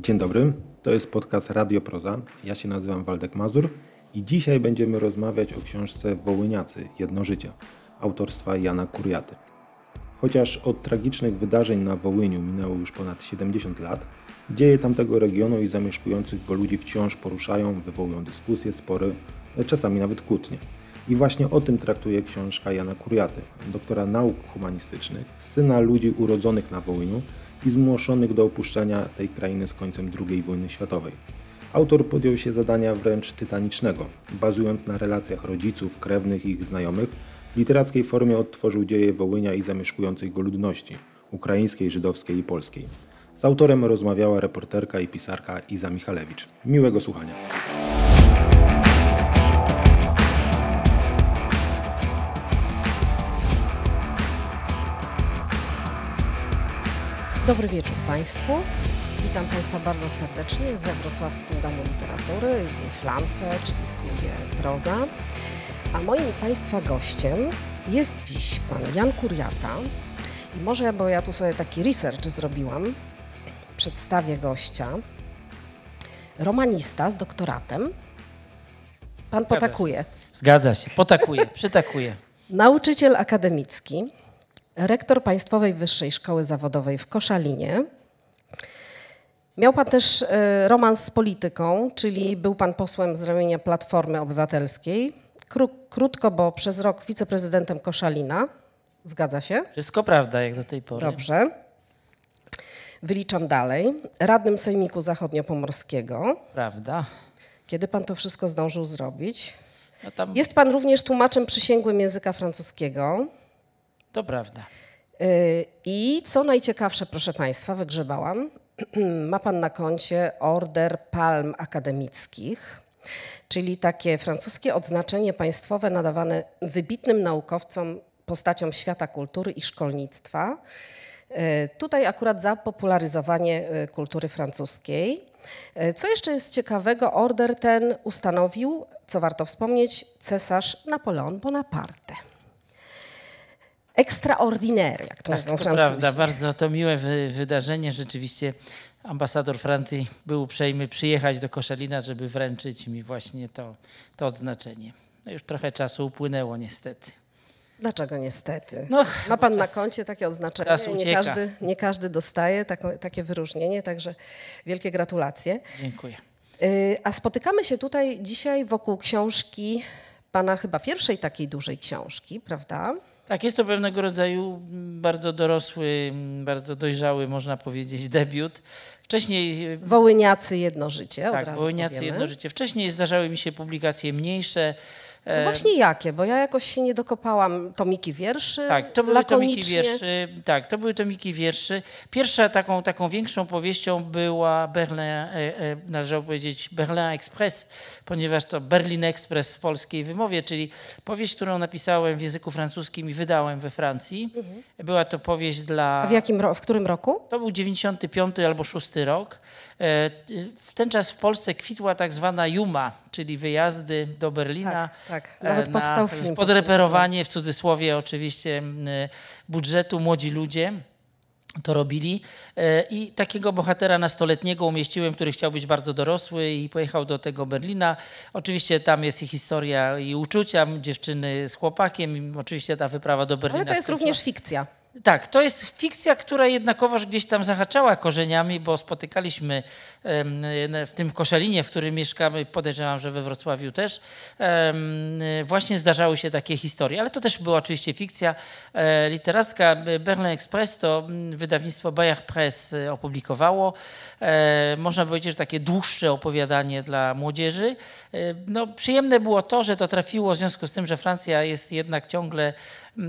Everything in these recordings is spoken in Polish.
Dzień dobry, to jest podcast Radio Proza. Ja się nazywam Waldek Mazur i dzisiaj będziemy rozmawiać o książce Wołyniacy – Jedno życie autorstwa Jana Kuriaty. Chociaż od tragicznych wydarzeń na Wołyniu minęło już ponad 70 lat, dzieje tamtego regionu i zamieszkujących go ludzi wciąż poruszają, wywołują dyskusje, spory, czasami nawet kłótnie. I właśnie o tym traktuje książka Jana Kuriaty, doktora nauk humanistycznych, syna ludzi urodzonych na Wołyniu i zmuszonych do opuszczenia tej krainy z końcem II wojny światowej. Autor podjął się zadania wręcz tytanicznego, bazując na relacjach rodziców, krewnych i ich znajomych, w literackiej formie odtworzył dzieje Wołynia i zamieszkującej go ludności ukraińskiej, żydowskiej i polskiej. Z autorem rozmawiała reporterka i pisarka Iza Michalewicz. Miłego słuchania. Dobry wieczór Państwu. Witam Państwa bardzo serdecznie we Wrocławskim Domu Literatury, w Flance, czyli w klubie Proza. A moim Państwa gościem jest dziś Pan Jan Kuriata. I może, bo ja tu sobie taki research zrobiłam, przedstawię gościa. Romanista z doktoratem. Pan potakuje. Zgadza się, potakuje, przytakuje. Nauczyciel akademicki, rektor Państwowej Wyższej Szkoły Zawodowej w Koszalinie. Miał pan też e, romans z polityką, czyli był pan posłem z ramienia Platformy Obywatelskiej. Kró- Krótko, bo przez rok wiceprezydentem Koszalina. Zgadza się? Wszystko prawda, jak do tej pory. Dobrze. Wyliczam dalej. Radnym Sejmiku Zachodniopomorskiego. Prawda. Kiedy pan to wszystko zdążył zrobić? No tam, Jest pan również tłumaczem przysięgłym języka francuskiego. To prawda. Y, I co najciekawsze, proszę Państwa, wygrzebałam, ma Pan na koncie Order Palm Akademickich, czyli takie francuskie odznaczenie państwowe nadawane wybitnym naukowcom, postaciom świata kultury i szkolnictwa. Y, Tutaj akurat za popularyzowanie y, kultury francuskiej. Co jeszcze jest ciekawego, order ten ustanowił, co warto wspomnieć, cesarz Napoleon Bonaparte. Extraordinaire, jak to Tak, mówią to Francuzi. prawda. Bardzo to miłe wy, wydarzenie. Rzeczywiście ambasador Francji był uprzejmy przyjechać do Koszalina, żeby wręczyć mi właśnie to, to odznaczenie. No już trochę czasu upłynęło niestety. Dlaczego niestety? No, Ma pan czas- na koncie takie oznaczenie, czas nie każdy, nie każdy dostaje tako, takie wyróżnienie, także wielkie gratulacje. Dziękuję. Y, A spotykamy się tutaj dzisiaj wokół książki pana chyba pierwszej takiej dużej książki, prawda? Tak, jest to pewnego rodzaju bardzo dorosły, bardzo dojrzały, można powiedzieć, debiut. Wcześniej Wołyniacy jedno życie, od tak, razu Wołyniacy powiemy. jedno życie. Wcześniej zdarzały mi się publikacje mniejsze. No e, właśnie jakie, bo ja jakoś się nie dokopałam tomiki wierszy, Tak, to były tomiki wierszy. Tak, to były tomiki wierszy. Pierwsza taką, taką większą powieścią była Berlin, e, e, należało powiedzieć Berlin Express, ponieważ to Berlin Express w polskiej wymowie, czyli powieść, którą napisałem w języku francuskim i wydałem we Francji. Była to powieść dla... A w, jakim, w którym roku? To był 95 albo 6 rok. W ten czas w Polsce kwitła tak zwana Juma, czyli wyjazdy do Berlina. Tak, tak. e, Nawet na powstał film. Podreperowanie, w cudzysłowie oczywiście, m, budżetu młodzi ludzie to robili. E, I takiego bohatera nastoletniego umieściłem, który chciał być bardzo dorosły i pojechał do tego Berlina. Oczywiście tam jest i historia i uczucia dziewczyny z chłopakiem. I oczywiście ta wyprawa do Berlina Ale to jest skończyła- również fikcja. Tak, to jest fikcja, która jednakowoż gdzieś tam zahaczała korzeniami, bo spotykaliśmy w tym Koszalinie, w którym mieszkamy, podejrzewam, że we Wrocławiu też, właśnie zdarzały się takie historie. Ale to też była oczywiście fikcja e, literacka. Berlin Express to wydawnictwo Bayer Press e, opublikowało. E, Można powiedzieć, że takie dłuższe opowiadanie dla młodzieży. No, przyjemne było to, że to trafiło w związku z tym, że Francja jest jednak ciągle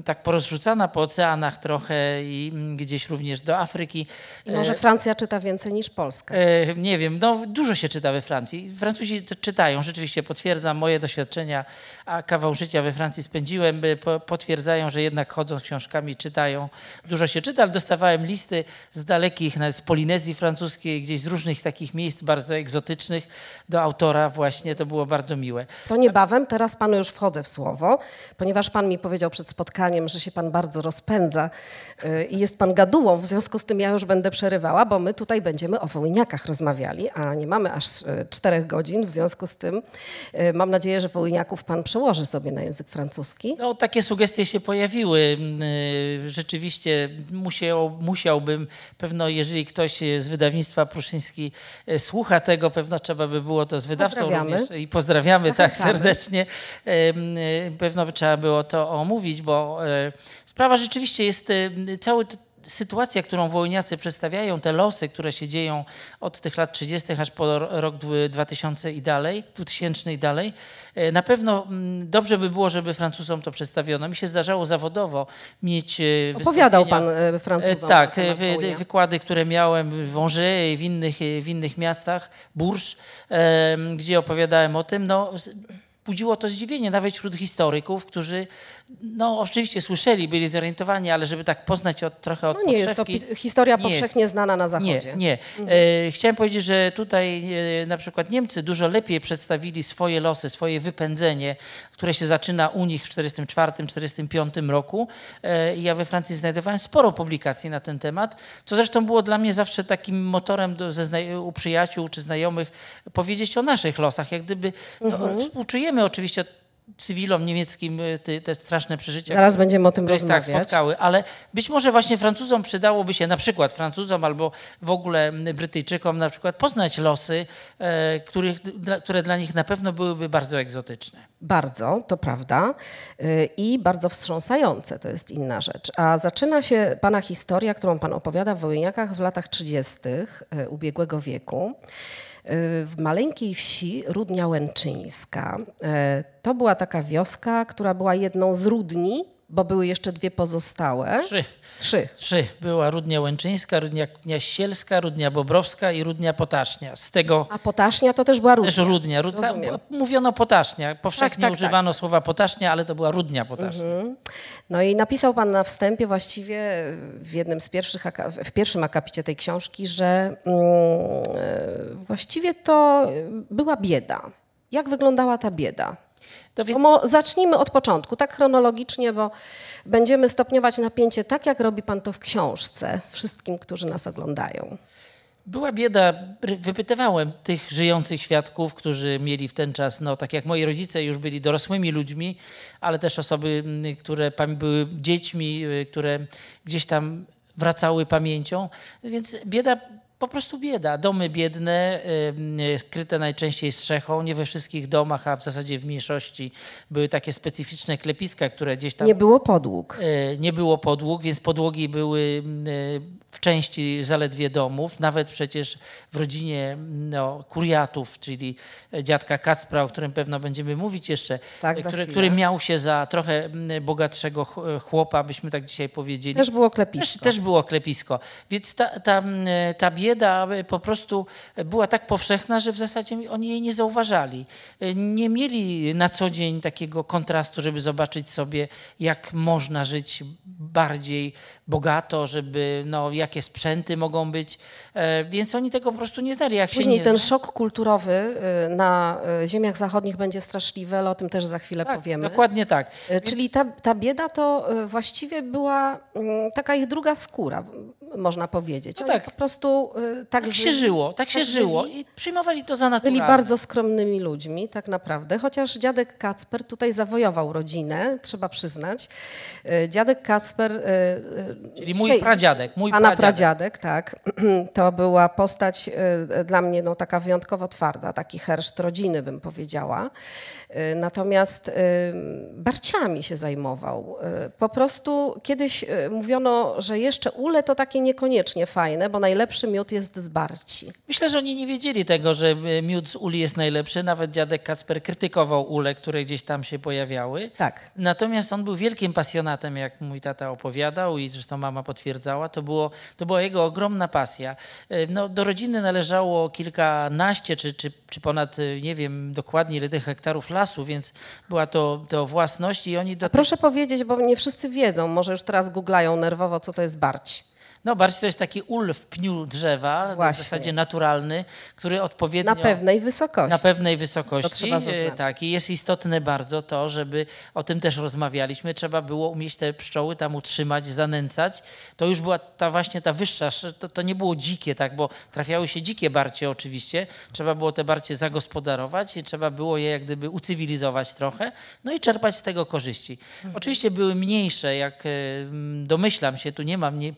tak porozrzucana po oceanach trochę i gdzieś również do Afryki. I może Francja czyta więcej niż Polska. E, nie wiem, no dużo się czyta we Francji. Francuzi czytają, rzeczywiście potwierdzam moje doświadczenia, a kawał życia we Francji spędziłem, potwierdzają, że jednak chodzą z książkami, czytają. Dużo się czyta, ale dostawałem listy z dalekich, z Polinezji francuskiej, gdzieś z różnych takich miejsc bardzo egzotycznych do autora właśnie, to było bardzo miłe. To niebawem, teraz panu już wchodzę w słowo, ponieważ pan mi powiedział przed spotkaniem, narzekaniem, że się pan bardzo rozpędza y, i jest pan gadułą, w związku z tym ja już będę przerywała, bo my tutaj będziemy o wołyniakach rozmawiali, a nie mamy aż y, czterech godzin, w związku z tym y, mam nadzieję, że wołyniaków pan przełoży sobie na język francuski. No, takie sugestie się pojawiły. Rzeczywiście musiał, musiałbym, pewno jeżeli ktoś z wydawnictwa Pruszyński słucha tego, pewno trzeba by było to z wydawcą Pozdrawiamy. również i pozdrawiamy tak Zachęcamy. serdecznie. Y, y, Pewno by trzeba było to omówić, bo y, sprawa rzeczywiście jest y, cały sytuacja, którą wołyniacy przedstawiają, te losy, które się dzieją od tych lat 30. aż po ro- rok dwu- 2000 i dalej, 2000 i dalej, e, na pewno mm, dobrze by było, żeby Francuzom to przedstawiono. Mi się zdarzało zawodowo mieć e, Opowiadał pan E, Francuzom Tak, e, wy, wykłady, które miałem w Angers i w innych, e, w innych miastach, em, gdzie opowiadałem o tym, no, budziło to zdziwienie nawet wśród historyków, którzy no, oczywiście słyszeli, byli zorientowani, ale żeby tak poznać od, trochę od No nie jest to historia nie jest. powszechnie znana na nie, Zachodzie. nie. E, chciałem powiedzieć, że tutaj e, na przykład Niemcy dużo lepiej przedstawili swoje losy, swoje wypędzenie, które się zaczyna u nich w 1944-1945 roku. E, i ja we Francji znajdowałem sporo publikacji na ten temat, co zresztą było dla mnie zawsze takim motorem do, ze u przyjaciół czy znajomych powiedzieć o naszych losach. Jak gdyby no, współczujemy oczywiście cywilom niemieckim e, te, straszne przeżycia, Zaraz będziemy o tym tak rozmawiać. spotkały, ale być może właśnie Francuzom przydałoby się, na przykład Francuzom albo w ogóle Brytyjczykom na przykład poznać losy, e, których, które dla nich na pewno byłyby bardzo egzotyczne. Bardzo, to prawda. Y, I bardzo wstrząsające, to jest inna rzecz. A zaczyna się pana historia, którą pan opowiada w Wołyniakach w latach 30. y, ubiegłego wieku. W maleńkiej wsi Rudnia Łęczyńska. Y, To była taka wioska, która była jedną z Rudni, bo były jeszcze dwie pozostałe. Trzy. Trzy. Trzy. Była Rudnia Łęczyńska, Rudnia Sielska, Rudnia Bobrowska i Rudnia Potasznia. Z tego A Potasznia to też była Rudnia. też Rudnia. Rud, ta, Rozumiem. mówiono Potasznia. Powszechnie Tak, tak, używano słowa Potasznia, ale to była Rudnia Potasznia. No i napisał pan na wstępie właściwie w jednym z pierwszych, w pierwszym akapicie tej książki, że mm, e, właściwie to była bieda. Jak wyglądała ta bieda? Więc, zacznijmy od początku, tak chronologicznie, bo będziemy stopniować napięcie tak, jak robi pan to w książce wszystkim, którzy nas oglądają. Była bieda, wypytywałem tych żyjących świadków, którzy mieli w ten czas, no tak jak moi rodzice już byli dorosłymi ludźmi, ale też osoby, które były dziećmi, y, które gdzieś tam wracały pamięcią, więc bieda, po prostu bieda. Domy biedne, y, kryte najczęściej strzechą, nie we wszystkich domach, a w zasadzie w mniejszości były takie specyficzne klepiska, które gdzieś tam Nie było podłóg. E, nie było podłóg, więc podłogi były e, w części zaledwie domów. Nawet przecież w rodzinie no, kuriatów, czyli dziadka Kacpra, o którym pewno będziemy mówić jeszcze, Tak, e, który, który miał się za trochę bogatszego ch- chłopa, byśmy tak dzisiaj powiedzieli. Też było Też, klepisko. też było klepisko. Więc ta, ta, ta bieda e, po prostu była tak powszechna, że w zasadzie oni jej nie zauważali. Nie mieli na co dzień takiego kontrastu, żeby zobaczyć sobie, jak można żyć bardziej bogato, żeby, no, jakie sprzęty mogą być. E, Więc oni tego po prostu nie znali. Jak Później nie ten szok kulturowy y, na y, ziemiach zachodnich będzie straszliwy, ale o tym też za chwilę tak, powiemy. Dokładnie tak. Y, Czyli ta, ta bieda to właściwie była mm, taka ich druga skóra, można powiedzieć. No tak. po prostu y, tak, Tak się żyli, żyło, tak się tak żyło żyli. i przyjmowali to za naturalne. Byli bardzo skromnymi ludźmi, tak naprawdę, chociaż dziadek Kacper tutaj zawojował rodzinę, trzeba przyznać. Y, Dziadek Kacper... y, Czyli mój dzisiaj- pradziadek, mój Pana pradziadek. pradziadek, tak. To była postać dla mnie no, taka wyjątkowo twarda, taki herszt rodziny, bym powiedziała. Natomiast barciami się zajmował. Po prostu kiedyś mówiono, że jeszcze ule to takie niekoniecznie fajne, bo najlepszy miód jest z barci. Myślę, że oni nie wiedzieli tego, że e, miód z uli jest najlepszy. Nawet dziadek Kacper krytykował ule, które gdzieś tam się pojawiały. Tak. Natomiast on był wielkim pasjonatem, jak mój tata opowiadał i zresztą mama potwierdzała. To, było, to była jego ogromna pasja. E, No, do rodziny należało kilkanaście czy, czy, czy ponad, e, nie wiem dokładnie ile tych hektarów lasu, więc była to, to własność i oni do Proszę powiedzieć, bo nie wszyscy wiedzą, może już teraz googlają nerwowo, co to jest barć. No barszcz to jest taki ul w pniu drzewa, Właśnie. w zasadzie naturalny, który odpowiednio... Na pewnej wysokości. Na pewnej wysokości. To trzeba e, zaznaczyć. Tak, i jest istotne bardzo to, żeby, o tym też rozmawialiśmy, trzeba było umieć te pszczoły tam utrzymać, zanęcać. To już była ta właśnie ta wyższa, to, to nie było dzikie, tak, bo trafiały się dzikie barcie oczywiście, trzeba było te barcie zagospodarować i trzeba było je jak gdyby ucywilizować trochę, no i czerpać z tego korzyści. Oczywiście były mniejsze, jak e, domyślam się, tu nie mam, nie,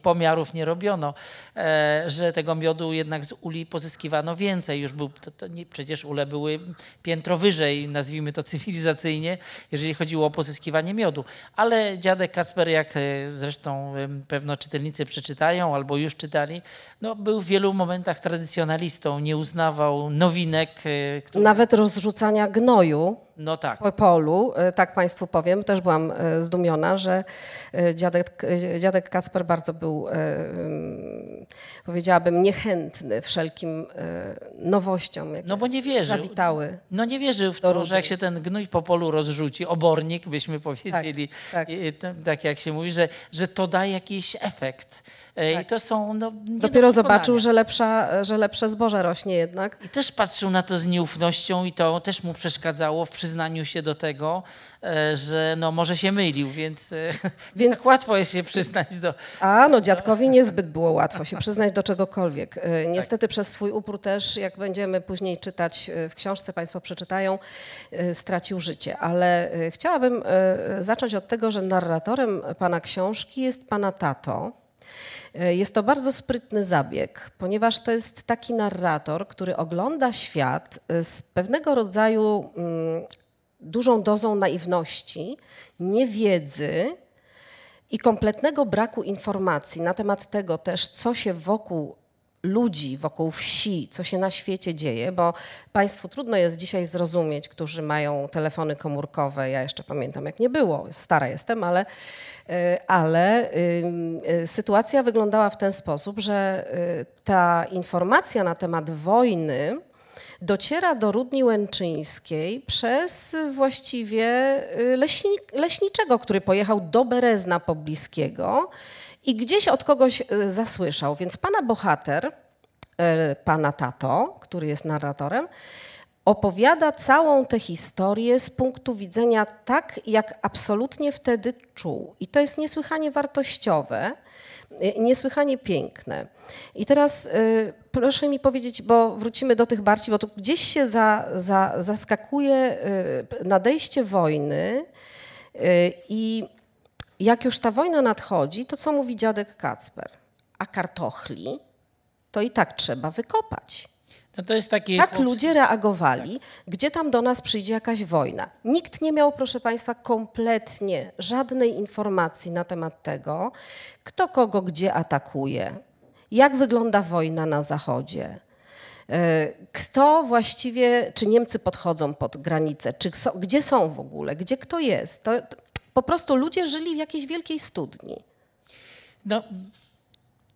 nie robiono, e, że tego miodu jednak z uli pozyskiwano więcej. Już był, to, to nie, przecież ule były piętro wyżej, nazwijmy to cywilizacyjnie, jeżeli chodziło o pozyskiwanie miodu. Ale dziadek Kacper, jak e, zresztą pewno czytelnicy przeczytają albo już czytali, no, był w wielu momentach tradycjonalistą, nie uznawał nowinek, e, które... Nawet rozrzucania gnoju No tak. po polu, e, tak Państwu powiem, też byłam e, zdumiona, że e, dziadek, dziadek Kacper bardzo był, mm, powiedziałabym, niechętny wszelkim nowościom, jakie No bo nie wierzył. zawitały. No nie wierzył w to, że jak się ten gnój po polu rozrzuci, obornik byśmy powiedzieli, tak. i- i to- tak jak się mówi, że, że to da jakiś efekt. E, I Tak. to są no, Dopiero zobaczył, przekonania. że, lepsza, że lepsze zboże rośnie jednak. I też patrzył na to z nieufnością i to też mu przeszkadzało w przyznaniu się do tego, e, że no może się mylił, więc, e, Więc- tak łatwo jest się przyznać do... A no dziadkowi niezbyt było łatwo się przyznać do czegokolwiek. E, Niestety przez swój upór też, jak będziemy później czytać w książce, Państwo przeczytają, stracił życie. Ale chciałabym zacząć od tego, że narratorem Pana książki jest Pana tato. E, Jest to bardzo sprytny zabieg, ponieważ to jest taki narrator, który ogląda świat e, z pewnego rodzaju mm, dużą dozą naiwności, niewiedzy, i kompletnego braku informacji na temat tego też, co się wokół ludzi, wokół wsi, co się na świecie dzieje, bo Państwu trudno jest dzisiaj zrozumieć, którzy mają telefony komórkowe. Ja jeszcze pamiętam, jak nie było, stara jestem, ale, y, ale ym, y, sytuacja wyglądała w ten sposób, że y, ta informacja na temat wojny dociera do Rudni Łęczyńskiej przez właściwie y, leśni, leśniczego, który pojechał do Berezna pobliskiego i gdzieś od kogoś y, zasłyszał. Więc pana bohater, y, pana tato, który jest narratorem, opowiada całą tę historię z punktu widzenia tak, jak absolutnie wtedy czuł. I to jest niesłychanie wartościowe, y, niesłychanie piękne. I teraz proszę mi powiedzieć, bo wrócimy do tych barci, bo tu gdzieś się za, za, zaskakuje nadejście wojny i jak już ta wojna nadchodzi, to co mówi dziadek Kacper? A kartochli to i tak trzeba wykopać. No to jest taki... Tak ludzie reagowali, gdzie tam do nas przyjdzie jakaś wojna. Nikt nie miał, proszę Państwa, kompletnie żadnej informacji na temat tego, kto kogo gdzie atakuje, jak wygląda wojna na Zachodzie. E, Kto właściwie, czy Niemcy podchodzą pod granicę, czy gdzie są w ogóle, gdzie kto jest. To, po prostu ludzie żyli w jakiejś wielkiej studni. No,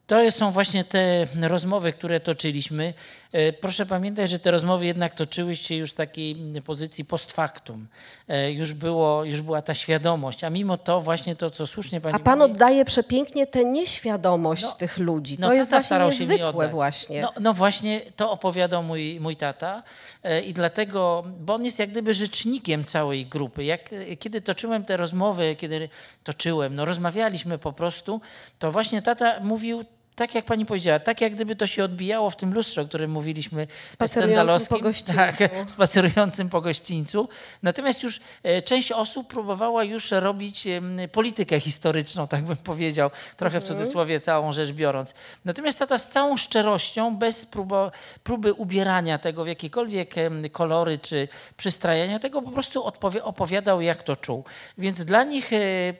to są właśnie te rozmowy, które toczyliśmy. E, Proszę pamiętać, że te rozmowy jednak toczyły się już w takiej pozycji post factum. E, Już, było, już była ta świadomość, a mimo to właśnie to, co słusznie pani A Pan mówi, oddaje przepięknie tę nieświadomość No, tych ludzi. no to jest właśnie starał się mi niezwykłe właśnie. No, no właśnie, to opowiadał mój, mój tata e, i dlatego, bo on jest jak gdyby rzecznikiem całej grupy. Jak, kiedy toczyłem te rozmowy, kiedy toczyłem, no rozmawialiśmy po prostu, to właśnie tata mówił tak jak pani powiedziała, tak jak gdyby to się odbijało w tym lustrze, o którym mówiliśmy. Spacerującym po gościńcu. Tak, spacerującym po gościńcu. Natomiast już e, część osób próbowała już robić politykę historyczną, tak bym powiedział, trochę w cudzysłowie całą rzecz biorąc. Natomiast tata z całą szczerością, bez próbo, próby ubierania tego w jakiekolwiek kolory czy przystrajania tego, po prostu opowiadał, jak to czuł. Więc dla nich e, e,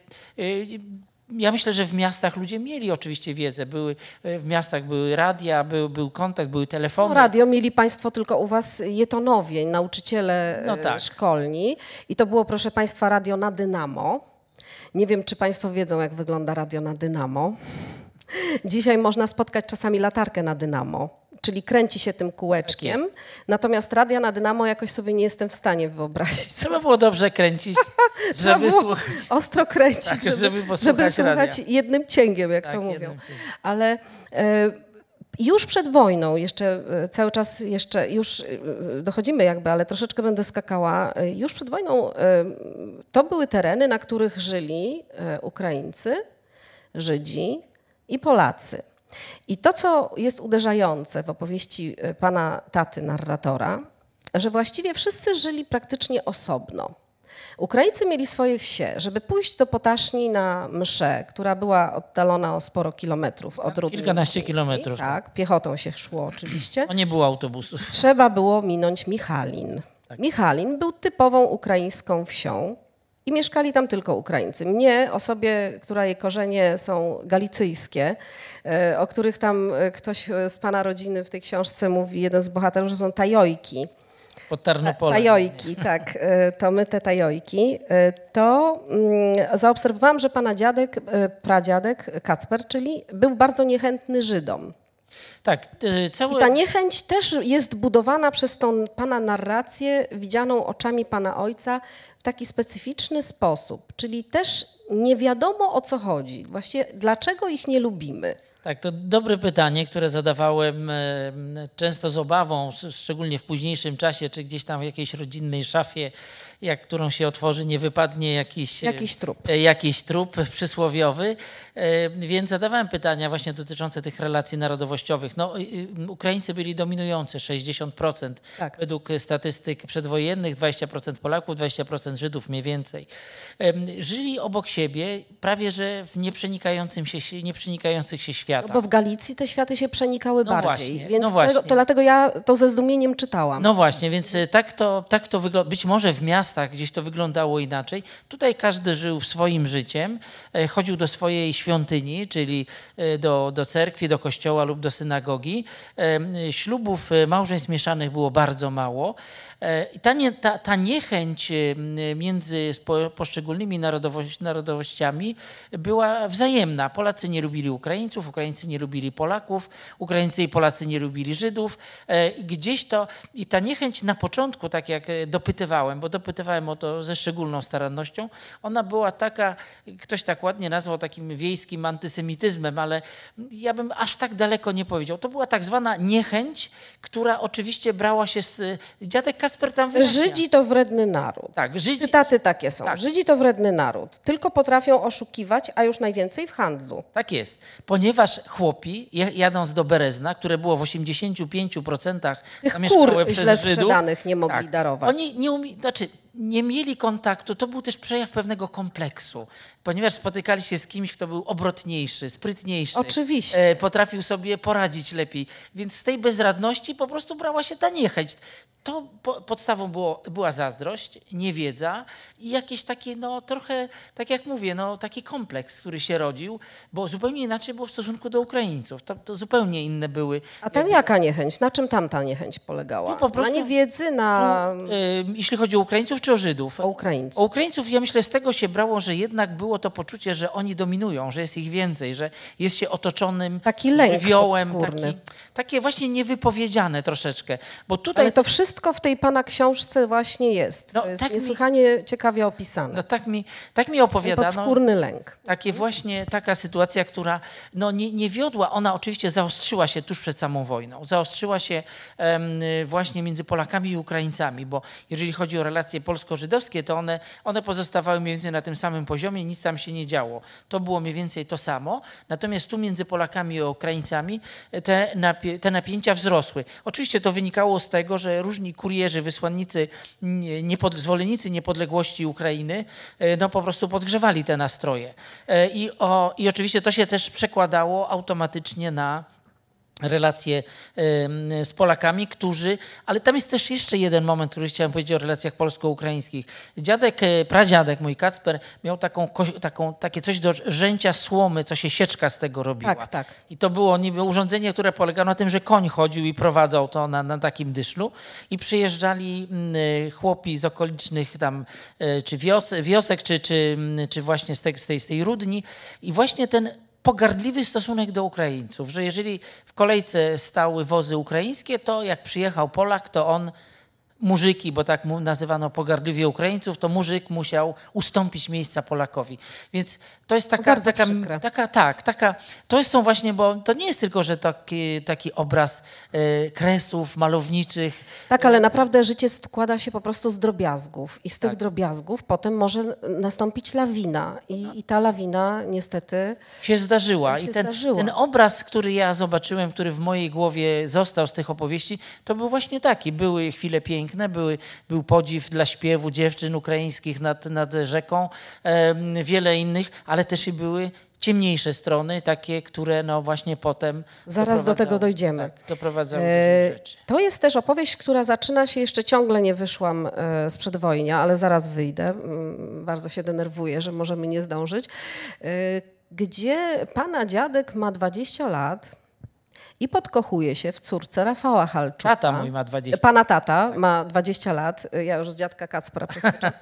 ja myślę, że w miastach ludzie mieli oczywiście wiedzę. Były, e, w miastach były radia, był, był kontakt, były telefony. No, radio mieli Państwo tylko u Was jetonowie, nauczyciele No e, tak. szkolni. I to było, proszę Państwa, radio na dynamo. Nie wiem, czy Państwo wiedzą, jak wygląda radio na dynamo. Dzisiaj można spotkać czasami latarkę na dynamo, czyli kręci się tym kółeczkiem. Tak Natomiast radia na dynamo jakoś sobie nie jestem w stanie wyobrazić. Trzeba było dobrze kręcić. Żeby słuchać. ostro kręcić, Tak, żeby, żeby żeby, słuchać radia. jednym cięgiem, jak Tak, to mówią. Ale e, już przed wojną, jeszcze e, cały czas jeszcze, już e, dochodzimy jakby, ale troszeczkę będę skakała. Już przed wojną to były tereny, na których żyli Ukraińcy, Żydzi i Polacy. I to, co jest uderzające w opowieści e, pana taty, narratora, że właściwie wszyscy żyli praktycznie osobno. Ukraińcy mieli swoje wsie. Żeby pójść do Potaszni na mszę, która była oddalona o sporo kilometrów od Rudnej kilkanaście Miejskiej, kilometrów, Tak, piechotą się szło oczywiście. No nie było autobusów. Trzeba było minąć Michalin. Tak. Michalin był typową ukraińską wsią i mieszkali tam tylko Ukraińcy. Mnie, osobie, która jej korzenie są galicyjskie, e, o których tam e, ktoś e, z pana rodziny w tej książce mówi, jeden z bohaterów, że są tajojki. Pod Tarnopolem. Tajojki, tak, to my te tajojki. To mm, zaobserwowałam, że pana dziadek, pradziadek Kacper, czyli był bardzo niechętny Żydom. Tak, y, cały... I ta niechęć też jest budowana przez tą pana narrację widzianą oczami pana ojca w taki specyficzny sposób. Czyli też nie wiadomo o co chodzi. Właściwie dlaczego ich nie lubimy. Tak, to dobre pytanie, które zadawałem e, często z obawą, szczególnie w późniejszym czasie, czy gdzieś tam w jakiejś rodzinnej szafie, jak którą się otworzy, nie wypadnie jakiś, e, Jakiś trup. e, jakiś trup przysłowiowy. E, Więc zadawałem pytania właśnie dotyczące tych relacji narodowościowych. No, Ukraińcy byli dominujący, 60% Tak. według statystyk przedwojennych, 20% Polaków, 20% Żydów mniej więcej. Żyli obok siebie prawie że w nieprzenikającym się, nieprzenikających się No światach. bo w Galicji te światy się przenikały No bardziej. właśnie, więc no tego, właśnie. to dlatego ja to ze zdumieniem czytałam. No właśnie, więc tak to, tak to wygląda. Być może w miastach gdzieś to wyglądało inaczej. Tutaj każdy żył swoim życiem, e, chodził do swojej świątyni, czyli e, do, do cerkwi, do kościoła lub do synagogi. Em, Ślubów e, małżeństw mieszanych było bardzo mało. E, I ta, nie, ta, ta niechęć między poszczególnymi narodowoś, narodowościami była wzajemna. Polacy nie lubili Ukraińców, Ukraińcy nie lubili Polaków, Ukraińcy i Polacy nie lubili Żydów. E, Gdzieś to i ta niechęć na początku, tak jak dopytywałem, bo dopytywałem o to ze szczególną starannością, ona była taka, ktoś tak ładnie nazwał takim wiejskim antysemityzmem, ale ja bym aż tak daleko nie powiedział. To była tak zwana niechęć, która oczywiście brała się z... Dziadek Kasper tam wyjaśnia. Żydzi to wredny naród. Tak, Żydzi, Cytaty takie są. Tak. Żydzi to wredny naród. Tylko potrafią oszukiwać, a już najwięcej w handlu. Tak jest. Ponieważ chłopi, jadąc do Berezna, które było w 85% Tych kur źle Żydów, sprzedanych nie mogli darować. Oni nie, umie, znaczy, nie mieli kontaktu, to był też przejaw pewnego kompleksu, ponieważ spotykali się z kimś, kto był obrotniejszy, sprytniejszy. Oczywiście. E, potrafił sobie poradzić lepiej. Więc z tej bezradności po prostu brała się ta niechęć. To po, podstawą było, była zazdrość, niewiedza i jakieś takie, no trochę, tak jak mówię, no taki kompleks, który się rodził, bo zupełnie inaczej było w stosunku do Ukraińców. To, to zupełnie inne były. A tam jaka niechęć? Na czym tam ta niechęć polegała? Tu po prostu- Na niewiedzy, na E, jeśli chodzi o Ukraińców czy o Żydów? o Ukraińców. O Ukraińców ja myślę z tego się brało, że jednak było to poczucie, że oni dominują, że jest ich więcej, że jest się otoczonym Taki lęk żywiołem, taki, takie właśnie niewypowiedziane troszeczkę. Bo tutaj Ale to wszystko w tej pana książce właśnie jest. No, to jest tak mi- niesłychanie ciekawie opisane. no, tak, mi, tak mi opowiadano. Podskórny lęk. Takie właśnie taka sytuacja, która no, nie, nie wiodła, ona oczywiście zaostrzyła się tuż przed samą wojną. Zaostrzyła się y, właśnie między Polakami i Ukraińcami, bo jeżeli chodzi o relacje polsko-żydowskie, to one, one pozostawały mniej więcej na tym samym poziomie, nic tam się nie działo. To było mniej więcej to samo. Natomiast tu między Polakami a Ukraińcami te, napie, te napięcia wzrosły. Oczywiście to wynikało z tego, że różni kurierzy, wysłannicy, nie- niepod, zwolennicy niepodległości Ukrainy, e, no po prostu podgrzewali te nastroje. E, I, o, I oczywiście to się też przekładało automatycznie na relacje z Polakami, którzy, ale tam jest też jeszcze jeden moment, który chciałem powiedzieć o relacjach polsko-ukraińskich. Dziadek, e, pradziadek mój Kacper miał taką, taką, takie coś do rzęcia słomy, co się sieczka z tego robiła. Tak, tak. I to było niby urządzenie, które polegało na tym, że koń chodził i prowadzał to na, na takim dyszlu i przyjeżdżali mm, e, chłopi z okolicznych tam, e, czy wios, wiosek, czy, czy, mm, czy właśnie z tej, z, tej, z tej Rudni i właśnie ten pogardliwy stosunek do Ukraińców, że jeżeli w kolejce stały wozy ukraińskie, to jak przyjechał Polak, to on murzyki, bo tak nazywano pogardliwie Ukraińców, to murzyk musiał ustąpić miejsca Polakowi. Więc to jest taka, bardzo taka, taka, tak, taka, to jest tą właśnie, bo to nie jest tylko, że taki, taki obraz e, kresów malowniczych, Tak, ale naprawdę życie składa się po prostu z drobiazgów i z tych Tak. drobiazgów potem może nastąpić lawina i, i ta lawina niestety się zdarzyła. się I ten, zdarzyła. ten obraz, który ja zobaczyłem, który w mojej głowie został z tych opowieści, to był właśnie taki. Były chwile piękne, były, był podziw dla śpiewu dziewczyn ukraińskich nad, nad rzeką, wiele innych, ale też i były ciemniejsze strony, takie, które no właśnie potem Zaraz do tego dojdziemy. Tak, doprowadzały do E, rzeczy. To jest też opowieść, która zaczyna się, jeszcze ciągle nie wyszłam e, z przedwojnia, ale zaraz wyjdę. Mm, Bardzo się denerwuję, że możemy nie zdążyć. E, Gdzie pana dziadek ma 20 lat i podkochuje się w córce Rafała Halczuka. Tata mój ma 20. Pana tata ma 20 lat, ja już z dziadka Kacpra przeskoczę.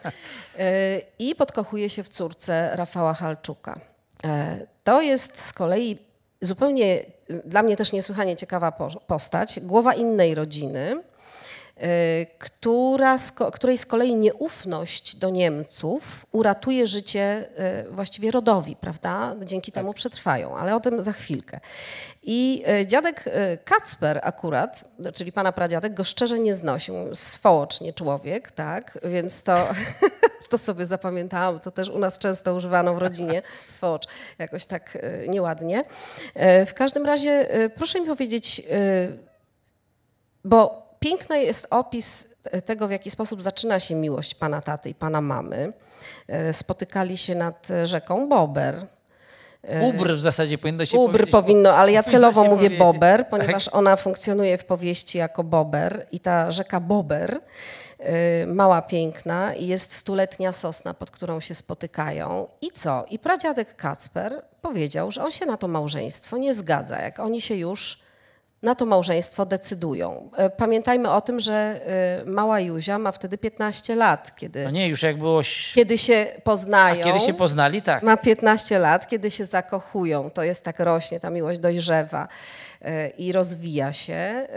E, I podkochuje się w córce Rafała Halczuka. E, To jest z kolei zupełnie dla mnie też niesłychanie ciekawa po- postać, głowa innej rodziny, która, z ko- której z kolei nieufność do Niemców uratuje życie y, właściwie rodowi, prawda? Dzięki temu przetrwają, ale o tym za chwilkę. I y, dziadek y, Kacper akurat, czyli pana pradziadek, go szczerze nie znosił. Swołocz, nie człowiek, tak? Więc to, to sobie zapamiętałam. To też u nas często używano w rodzinie. Swołocz, jakoś tak y, nieładnie. Y, W każdym razie y, proszę mi powiedzieć, y, bo piękny jest opis tego, w jaki sposób zaczyna się miłość pana taty i pana mamy. E, Spotykali się nad rzeką Bober. Ubr w zasadzie powinno się Ubr powiedzieć. powinno, ale ja celowo mówię powiedzieć. Tak. Bober, ponieważ ona funkcjonuje w powieści jako Bober i ta rzeka Bober, y, mała piękna i jest stuletnia sosna, pod którą się spotykają. I co? I pradziadek Kacper powiedział, że on się na to małżeństwo nie zgadza, jak oni się już na to małżeństwo decydują. E, Pamiętajmy o tym, że y, mała Juzia ma wtedy 15 lat, kiedy, No nie, już jak było... kiedy się poznają. Kiedy się poznali, tak. Ma 15 lat, kiedy się zakochują, to jest tak rośnie, ta miłość dojrzewa y, i rozwija się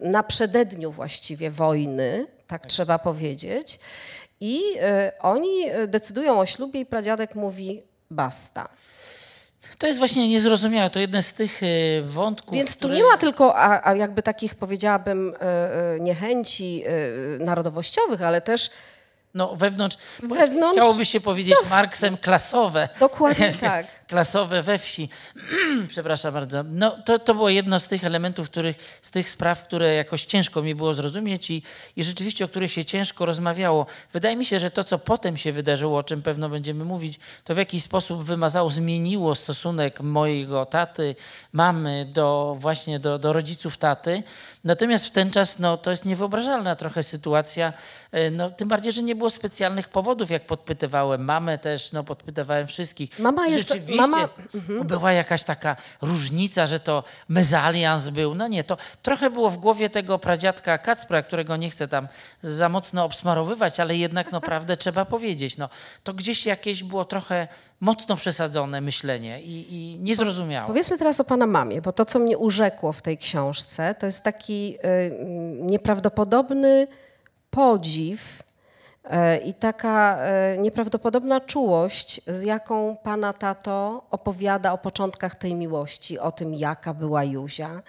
na przededniu właściwie wojny, tak trzeba powiedzieć. I oni decydują o ślubie i pradziadek mówi basta. To jest właśnie niezrozumiałe. To jeden z tych e, wątków, Więc tu które... nie ma tylko a, a jakby takich powiedziałabym y, y, niechęci y, narodowościowych, ale też No wewnątrz, Wewnątrz- chciałoby się powiedzieć Marksem klasowe. dokładnie tak. Klasowe we wsi. Przepraszam bardzo. No, to, to było jedno z tych elementów, których, z tych spraw, które jakoś ciężko mi było zrozumieć i, i rzeczywiście o których się ciężko rozmawiało. Wydaje mi się, że to, co potem się wydarzyło, o czym pewno będziemy mówić, to w jakiś sposób wymazało, zmieniło stosunek mojego taty, mamy do właśnie do, do rodziców taty. Natomiast w ten czas no, to jest niewyobrażalna trochę sytuacja. E, No, tym bardziej, że nie było specjalnych powodów, jak podpytywałem mamę też, no, podpytywałem wszystkich. Mama jest- Rzeczywiście mama- to była jakaś taka różnica, że to mezalians był. No nie, to trochę było w głowie tego pradziadka Kacpra, którego nie chcę tam za mocno obsmarowywać, ale jednak no prawdę trzeba powiedzieć. No, to gdzieś jakieś było trochę mocno przesadzone myślenie i, i niezrozumiałe. Powiedzmy teraz o pana mamie, bo to, co mnie urzekło w tej książce, to jest taki y, mm, nieprawdopodobny podziw i taka y, nieprawdopodobna czułość, z jaką pana tato opowiada o początkach tej miłości, o tym, jaka była Juzia,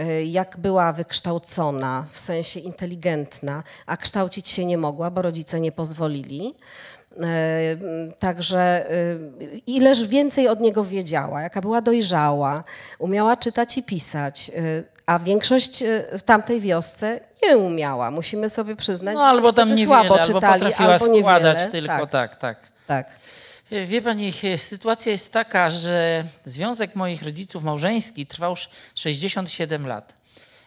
y, jak była wykształcona, w sensie inteligentna, a kształcić się nie mogła, bo rodzice nie pozwolili. E, Także e, ileż więcej od niego wiedziała, jaka była dojrzała, umiała czytać i pisać, e, a większość e, w tamtej wiosce nie umiała. Musimy sobie przyznać, No albo że tam niewiele, słabo albo czytali, potrafiła albo niewiele. składać tylko, Tak, tak, tak. tak. Wie pani, sytuacja jest taka, że związek moich rodziców małżeński trwał już 67 lat.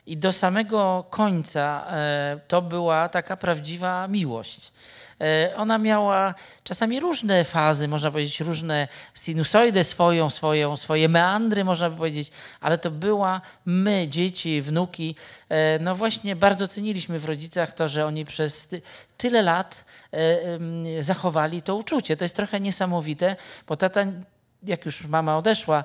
I do samego końca e, to była taka prawdziwa miłość. E, Ona miała czasami różne fazy, można powiedzieć, różne sinusoidy swoją, swoją, swoje meandry, można by powiedzieć, ale to była my, dzieci, wnuki, e, no właśnie bardzo ceniliśmy w rodzicach to, że oni przez ty, tyle lat e, zachowali to uczucie. To jest trochę niesamowite, bo tata jak już mama odeszła,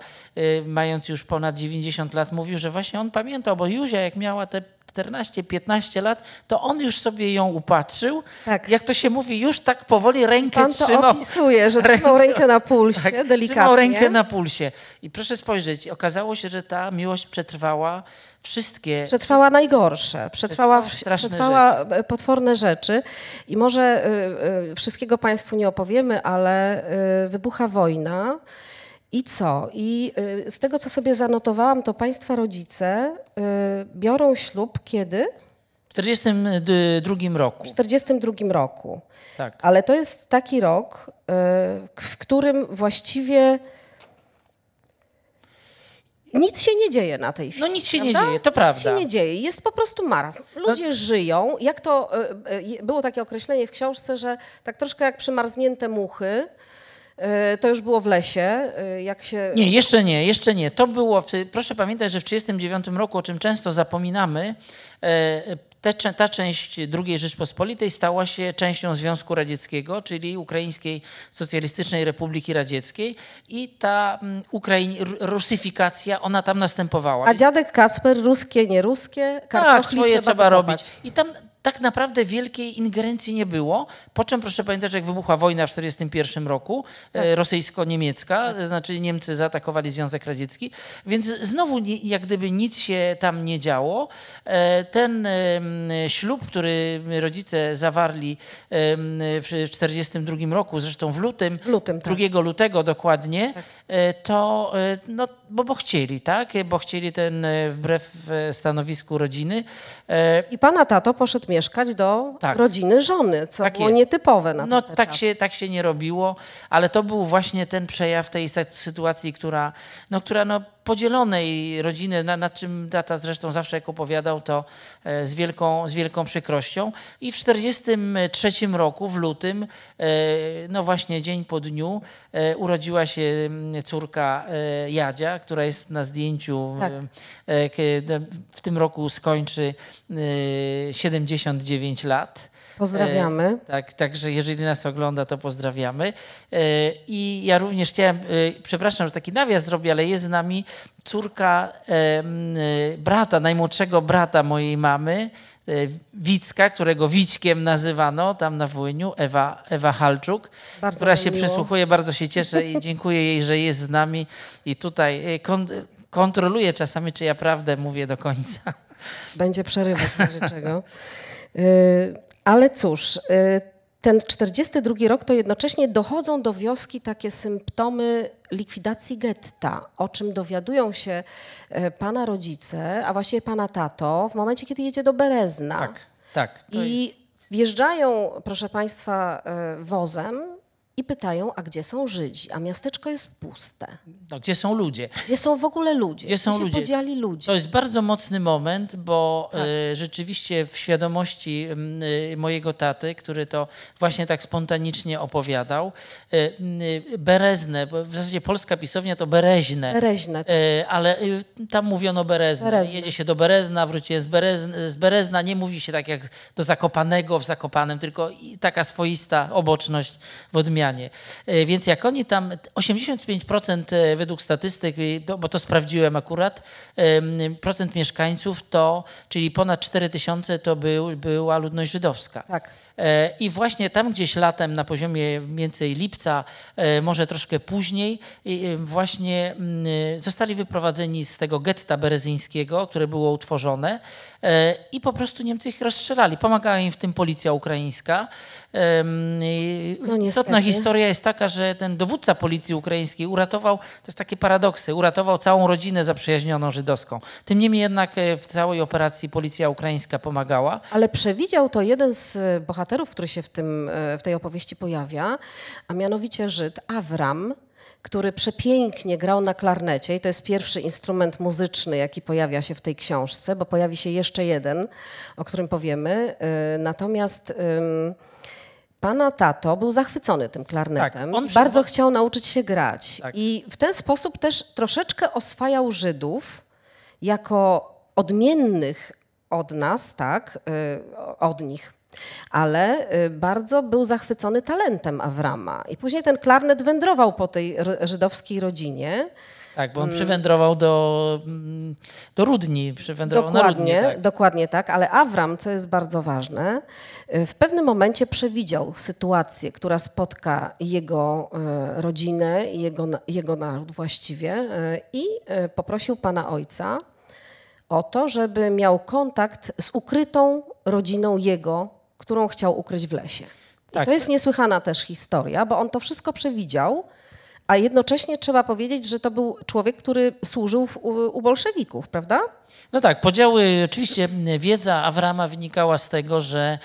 mając już ponad 90 lat, mówił, że właśnie on pamiętał, bo Józia jak miała te 14-15 lat, to on już sobie ją upatrzył. Tak. Jak to się mówi, już tak powoli rękę Pan to trzymał. opisuje, że trzymał rękę na pulsie, Tak, delikatnie. Trzymał rękę na pulsie. I proszę spojrzeć, okazało się, że ta miłość przetrwała wszystkie. Przetrwała najgorsze, przetrwała, Przetrwała przetrwała e, potworne rzeczy i może y, y, wszystkiego Państwu nie opowiemy, ale y, wybucha wojna i co? I y, z tego, co sobie zanotowałam, to Państwa rodzice y, biorą ślub kiedy? W 1942 roku. W 1942 roku. Tak. Ale to jest taki rok, y, w którym właściwie nic się nie dzieje na tej wsi. No nic się nie prawda? dzieje, to Nic prawda. się nie dzieje. Jest po prostu marazm. Ludzie żyją. Jak to y, y, było takie określenie w książce, że tak troszkę jak przymarznięte muchy. Y, To już było w lesie, y, jak się. Nie, jeszcze nie, jeszcze nie. To było, proszę pamiętać, że w 1939 roku, o czym często zapominamy, e, te, ta część II Rzeczpospolitej stała się częścią Związku Radzieckiego, czyli Ukraińskiej Socjalistycznej Republiki Radzieckiej i ta mm, Ukraiń, ru- rusyfikacja, ona tam następowała. A dziadek Kasper, ruskie, nie ruskie, Tak, trzeba wykopać. robić. I tam tak naprawdę wielkiej ingerencji nie było. Po czym proszę pamiętać, że jak wybuchła wojna w 1941 roku, Tak. e, rosyjsko-niemiecka, to znaczy Niemcy zaatakowali Związek Radziecki, więc znowu nie, jak gdyby nic się tam nie działo. E, Ten ślub, który rodzice zawarli w 1942 roku, zresztą w lutym, W lutym, tak. 2 lutego dokładnie, e, to e, no, bo, bo chcieli, tak? Bo chcieli ten e, wbrew e, stanowisku rodziny. E, I pana tato poszedł mieszkać do Tak. rodziny żony, co Tak było jest. nietypowe na No tak czasy. się, tak się nie robiło, ale to był właśnie ten przejaw tej sytuacji, która, no, która no, podzielonej rodziny, na, nad czym tata zresztą zawsze jak opowiadał, to e, z, wielką, z wielką przykrością. I w 1943 roku, w lutym, e, no właśnie dzień po dniu, e, urodziła się córka Jadzia, która jest na zdjęciu. Tak. W tym roku skończy e, 79 lat. Pozdrawiamy. E, tak, także jeżeli nas ogląda, to pozdrawiamy. E, I ja również chciałem, e, przepraszam, że taki nawias zrobię, ale jest z nami córka brata, najmłodszego brata mojej mamy, Wicka, którego Wićkiem nazywano tam na Włyniu, Ewa, Ewa Halczuk, Bardzo która się miło. przysłuchuje, bardzo się cieszę i dziękuję jej, że jest z nami i tutaj kon, kontroluje czasami, czy ja prawdę mówię do końca. Będzie przerywać w razie czego. Y, Ale cóż, y, ten 42 rok to jednocześnie dochodzą do wioski takie symptomy likwidacji getta, o czym dowiadują się e, pana rodzice, a właściwie pana tato w momencie, kiedy jedzie do Berezna. Tak, tak. I wjeżdżają, proszę państwa, e, wozem i pytają, a gdzie są Żydzi? A miasteczko jest puste. no, gdzie są ludzie? Gdzie są w ogóle ludzie? Gdzie są się ludzie? podzieli ludzie? To jest bardzo mocny moment, bo Tak. e, rzeczywiście w świadomości m, e, mojego taty, który to właśnie tak spontanicznie opowiadał, e, Berezne, bo w zasadzie polska pisownia to Bereźne. Bereźne. E, ale tam mówiono Berezne. Berezne. Jedzie się do Berezna, wróciłem z, Berezn, z Berezna. Nie mówi się tak jak do Zakopanego w Zakopanem, tylko taka swoista oboczność w odmianie. E, Więc jak oni tam, 85% e, według statystyk, bo- to sprawdziłem akurat, procent mieszkańców to, czyli ponad 4 tysiące to był, była ludność żydowska. Tak. E, I właśnie tam gdzieś latem na poziomie mniej więcej lipca, e, może troszkę później, e, właśnie mm, zostali wyprowadzeni z tego getta berezyńskiego, które było utworzone i po prostu Niemcy ich rozstrzelali. Pomagała im w tym policja ukraińska. I No Istotna historia jest taka, że ten dowódca policji ukraińskiej uratował, to jest takie paradoksy, uratował całą rodzinę zaprzyjaźnioną żydowską. Tym niemniej jednak w całej operacji policja ukraińska pomagała. Ale przewidział to jeden z e, bohaterów, który się w, tym, e, w tej opowieści pojawia, a mianowicie Żyd Awram, który przepięknie grał na klarnecie i to jest pierwszy instrument muzyczny, jaki pojawia się w tej książce, bo pojawi się jeszcze jeden, o którym powiemy. E, Natomiast pana tato był zachwycony tym klarnetem. Tak, bardzo chciał nauczyć się grać. Tak. I w ten sposób też troszeczkę oswajał Żydów jako odmiennych od nas, tak, y, od nich. Ale y, bardzo był zachwycony talentem Awrama. I później ten klarnet wędrował po tej żydowskiej rodzinie. Tak, bo on przywędrował do, mm, do Rudni, przywędrował na Rudni. Dokładnie, Tak. dokładnie tak, ale Awram, co jest bardzo ważne, y, w pewnym momencie przewidział sytuację, która spotka jego y, rodzinę, jego, na- jego naród właściwie i poprosił pana ojca o to, żeby miał kontakt z ukrytą rodziną jego, którą chciał ukryć w lesie. I Tak. to jest niesłychana też historia, bo on to wszystko przewidział, a jednocześnie trzeba powiedzieć, że to był człowiek, który służył w, u, u bolszewików, prawda? No tak, podziały, oczywiście wiedza Awrama wynikała z tego, że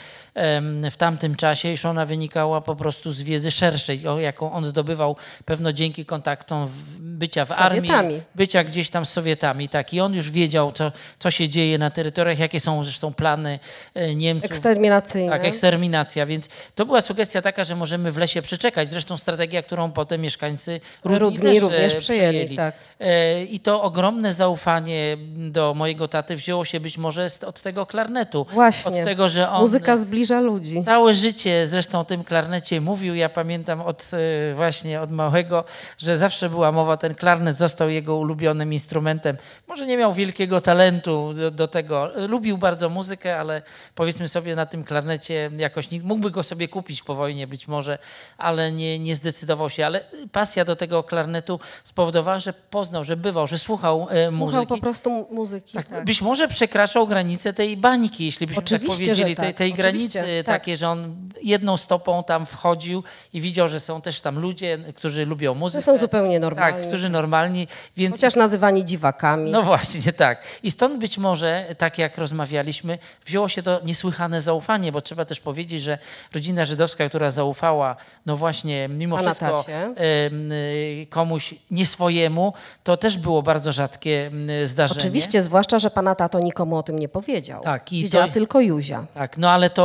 w tamtym czasie, iż ona wynikała po prostu z wiedzy szerszej, jaką on zdobywał pewno dzięki kontaktom bycia w armii, Sowietami. bycia gdzieś tam z Sowietami. Tak. I on już wiedział, co, co się dzieje na terytoriach, jakie są zresztą plany e, Niemców. Eksterminacyjne. Tak, eksterminacja, więc to była sugestia taka, że możemy w lesie przeczekać. Zresztą strategia, którą potem mieszkańcy Rudni, Rudni też, również e, przejęli, tak. E, I to ogromne zaufanie do mojego taty wzięło się być może od tego klarnetu. Właśnie. Od tego, że on Muzyka zbliża ludzi. całe życie zresztą o tym klarnecie mówił. Ja pamiętam od e, właśnie od małego, że zawsze była mowa, ten klarnet został jego ulubionym instrumentem. Może nie miał wielkiego talentu do, do tego. Lubił bardzo muzykę, ale powiedzmy sobie na tym klarnecie jakoś nikt mógłby go sobie kupić po wojnie być może, ale nie, nie zdecydował się. Ale pasja do tego klarnetu spowodowała, że poznał, że bywał, że słuchał, e, Słuchał muzyki. po prostu mu- muzyki. Tak, Tak. Być może przekraczał granicę tej bańki, jeśli byśmy Oczywiście, tak powiedzieli, że tej, tak, tej oczywiście, granicy tak. takiej, że on jedną stopą tam wchodził i widział, że są też tam ludzie, którzy lubią muzykę. są zupełnie normalni. Tak, którzy normalni, więc Chociaż nazywani dziwakami. no właśnie, tak. I stąd być może, tak jak rozmawialiśmy, wzięło się to niesłychane zaufanie, bo trzeba też powiedzieć, że rodzina żydowska, która zaufała, no właśnie, mimo Pana wszystko tacie. y, komuś nie swojemu, to też było bardzo rzadkie zdarzenie. Oczywiście, zwłaszcza, że pana tato nikomu o tym nie powiedział. Tak, i Wiedziała to- tylko Juzia. Tak, no ale to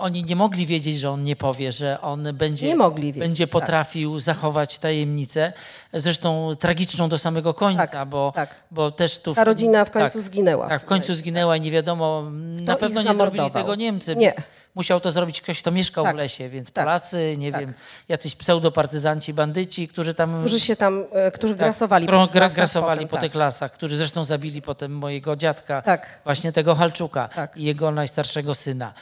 oni nie mogli wiedzieć, że on nie powie, że on będzie, wiedzieć, będzie tak. potrafił zachować tajemnicę, zresztą tragiczną do samego końca, Tak, bo, tak. bo też tu... Ta rodzina w końcu tak, zginęła. Tak, w końcu zginęła i nie wiadomo, na ich pewno nie zrobili tego Niemcy. Nie. Musiał to zrobić ktoś, kto mieszkał Tak, w lesie, więc tak, Polacy, nie tak. wiem, jacyś pseudopartyzanci, bandyci, którzy tam... Którzy się tam, e, którzy tak, grasowali po tych gra- lasach grasowali potem, po tak. tych lasach, którzy zresztą zabili potem mojego dziadka, Tak. właśnie tego Halczuka Tak. i jego najstarszego syna.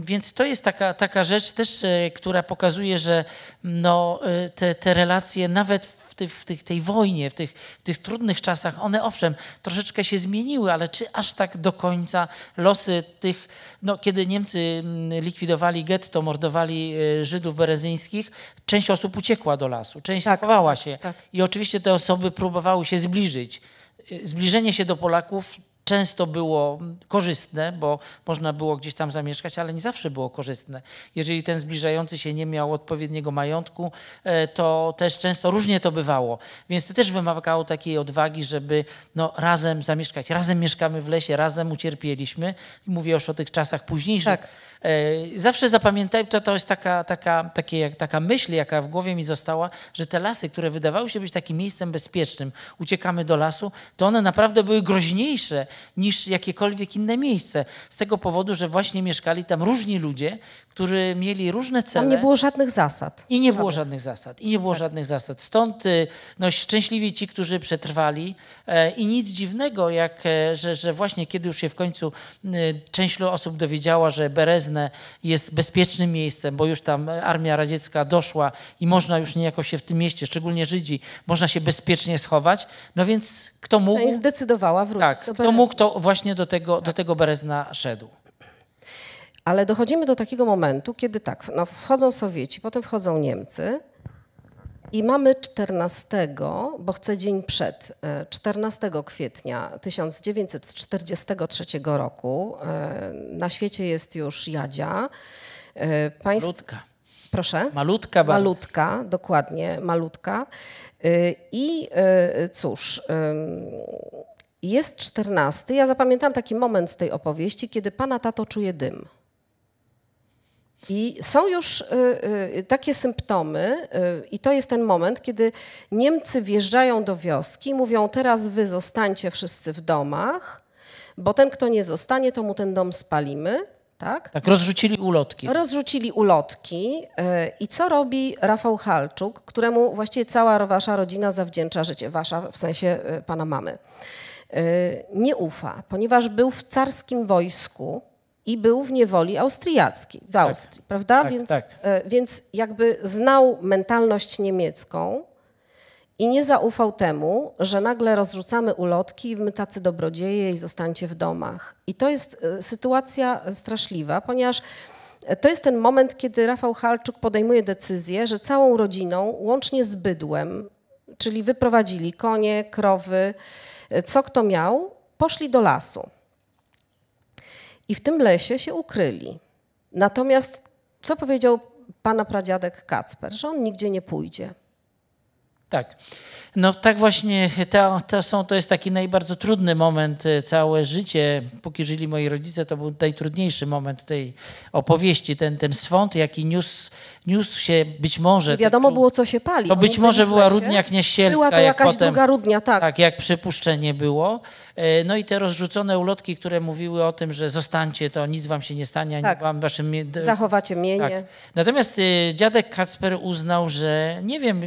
Więc to jest taka, taka rzecz też, e, która pokazuje, że no, e, te, te relacje nawet w, tych, w tych, tej wojnie, w tych, w tych trudnych czasach, one owszem, troszeczkę się zmieniły, ale czy aż tak do końca losy tych, no, kiedy Niemcy mm, likwidowali getto, mordowali e, Żydów berezyńskich, część osób uciekła do lasu, część Tak, schowała tak, się tak. i oczywiście te osoby próbowały się zbliżyć. Y, Zbliżenie się do Polaków często było korzystne, bo można było gdzieś tam zamieszkać, ale nie zawsze było korzystne. Jeżeli ten zbliżający się nie miał odpowiedniego majątku, e, to też często różnie to bywało. Więc to też wymagało takiej odwagi, żeby no, razem zamieszkać. Razem mieszkamy w lesie, razem ucierpieliśmy. Mówię już o tych czasach późniejszych. Tak. E, Zawsze zapamiętaj, to, to jest taka, taka, takie, taka myśl, jaka w głowie mi została, że te lasy, które wydawały się być takim miejscem bezpiecznym, uciekamy do lasu, to one naprawdę były groźniejsze niż jakiekolwiek inne miejsce. Z tego powodu, że właśnie mieszkali tam różni ludzie, którzy mieli różne cele. Tam nie było żadnych zasad. I nie było żadnych zasad. I nie było żadnych zasad. Stąd y, no, szczęśliwi ci, którzy przetrwali e, i nic dziwnego, jak, e, że, że właśnie kiedy już się w końcu y, część osób dowiedziała, że Jest bezpiecznym miejscem, bo już tam armia radziecka doszła i można już niejako się w tym mieście, szczególnie Żydzi, można się bezpiecznie schować. No więc kto mógł, Część zdecydowała wrócić tak, do kto mógł, to właśnie do tego, do tego Berezna szedł. Ale dochodzimy do takiego momentu, kiedy tak, no wchodzą Sowieci, potem wchodzą Niemcy i mamy 14, bo chcę dzień przed, e, 14 kwietnia 1943 roku. e, Na świecie jest już Jadzia. E, Państw... Malutka. Proszę? Malutka bardzo. Malutka, dokładnie, malutka. I cóż, jest 14. Ja zapamiętam taki moment z tej opowieści, kiedy pana tato czuje dym. I są już y, y, takie symptomy, y, i to jest ten moment, kiedy Niemcy wjeżdżają do wioski, mówią: Teraz wy zostańcie wszyscy w domach, bo ten, kto nie zostanie, to mu ten dom spalimy. tak? Tak, rozrzucili ulotki. Rozrzucili ulotki i co robi Rafał Halczuk, któremu właściwie cała wasza rodzina zawdzięcza życie, wasza w sensie pana mamy. Nie ufa, ponieważ był w carskim wojsku i był w niewoli austriackiej, w Austrii, prawda? tak, więc, tak. y, więc jakby znał mentalność niemiecką i nie zaufał temu, że nagle rozrzucamy ulotki, my tacy dobrodzieje i zostańcie w domach. I to jest y, sytuacja straszliwa, ponieważ to jest ten moment, kiedy Rafał Halczuk podejmuje decyzję, że całą rodziną, łącznie z bydłem, czyli wyprowadzili konie, krowy, co kto miał, poszli do lasu. I w tym lesie się ukryli. Natomiast co powiedział pana pradziadek Kacper? Że on nigdzie nie pójdzie. Tak. No tak właśnie, to, to, są, to jest taki najbardziej trudny moment, e, całe życie, póki żyli moi rodzice, to był najtrudniejszy moment tej opowieści, ten, ten swąd, jaki niósł, niósł się być może... Nie wiadomo było, co się pali. To być może była. Rudnia Knieścielska, Była to jak jakaś potem- druga Rudnia, tak. Tak, jak przypuszczenie było. E, No i te rozrzucone ulotki, które mówiły o tym, że zostańcie, to nic wam się nie stanie, ani Tak. wam waszym... Zachowacie mienie. tak. Natomiast y, dziadek Kacper uznał, że nie wiem,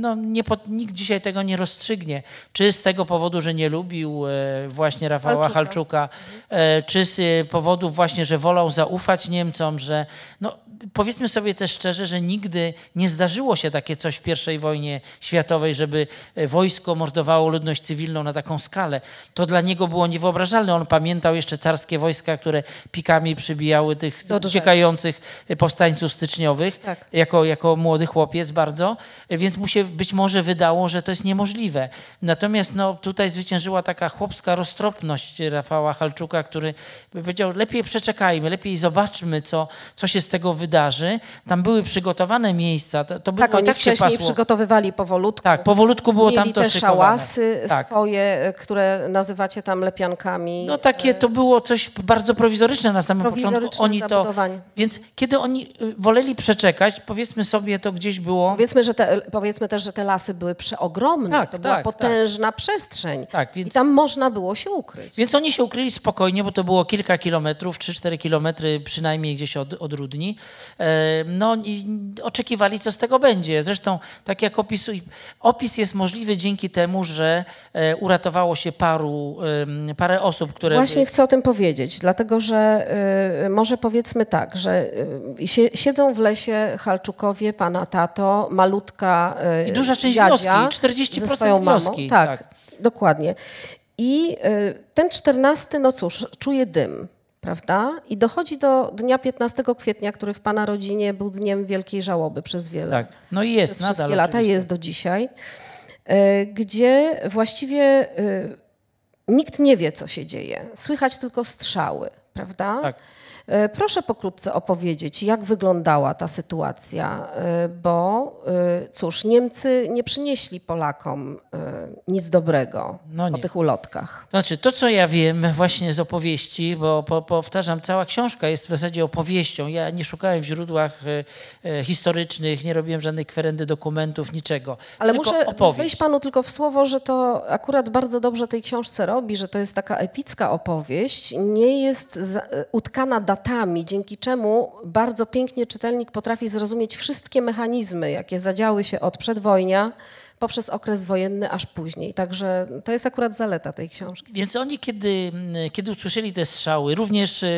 no, nie, pod- nikt dzisiaj tego nie rozstrzygnie. Czy z tego powodu, że nie lubił e, właśnie Rafała Halczuka. Halczuka, e, czy z powodów właśnie, że wolał zaufać Niemcom, że no, powiedzmy sobie też szczerze, że nigdy nie zdarzyło się takie coś w I wojnie światowej, żeby e, wojsko mordowało ludność cywilną na taką skalę. To dla niego było niewyobrażalne. On pamiętał jeszcze carskie wojska, które pikami przybijały tych Do drzew. uciekających e, powstańców styczniowych Tak. jako, jako młody chłopiec bardzo, e, więc mu się być może wydało, że to jest niemożliwe. Natomiast no, tutaj zwyciężyła taka chłopska roztropność Rafała Halczuka, który powiedział, lepiej przeczekajmy, lepiej zobaczmy, co, co się z tego wydarzy. Tam były przygotowane miejsca, to, to było Tak, i oni tak wcześniej przygotowywali powolutku. Tak, powolutku było Mieli tam to te szykowane. szałasy Tak. swoje, które nazywacie tam lepiankami. No takie to było coś bardzo prowizoryczne na samym początku. Oni to, więc kiedy oni y, woleli przeczekać, powiedzmy sobie, to gdzieś było. Powiedzmy, że te, powiedzmy też, że te lasy były przeogromne. Tak, to była tak, potężna przestrzeń. Tak, więc- I tam można było się ukryć. Więc oni się ukryli spokojnie, bo to było kilka kilometrów, 3-4 kilometry przynajmniej gdzieś od, od Rudni. E, No i oczekiwali, co z tego będzie. Zresztą, tak jak opisuj, opis jest możliwy dzięki temu, że e, uratowało się paru, parę osób, które... Właśnie chcę o tym powiedzieć, dlatego że y, może powiedzmy tak, że sie, siedzą w lesie Halczukowie, pana tato, malutka I duża część dziadzia wioski, 40% ze swoją mamą. wioski, Tak, tak. dokładnie. I ten 14, no cóż, czuje dym, prawda? I dochodzi do dnia 15 kwietnia, który w pana rodzinie był dniem wielkiej żałoby przez wiele Tak, no i jest przez nadal. wszystkie lata, oczywiście. jest do dzisiaj, e, gdzie właściwie e, nikt nie wie, co się dzieje. Słychać tylko strzały, prawda? Tak. E, Proszę pokrótce opowiedzieć, jak wyglądała ta sytuacja, e, bo e, cóż, Niemcy nie przynieśli Polakom nic dobrego No o nie. tych ulotkach. To znaczy, to co ja wiem właśnie z opowieści, bo po, powtarzam, cała książka jest w zasadzie opowieścią. Ja nie szukałem w źródłach historycznych, nie robiłem żadnej kwerendy dokumentów, niczego. Ale Tylko muszę opowieść. wejść panu tylko w słowo, że to akurat bardzo dobrze tej książce robi, że to jest taka epicka opowieść, nie jest utkana dzięki czemu bardzo pięknie czytelnik potrafi zrozumieć wszystkie mechanizmy, jakie zadziały się od przedwojnia poprzez okres wojenny aż później. Także to jest akurat zaleta tej książki. Więc oni, kiedy, kiedy usłyszeli te strzały, również e,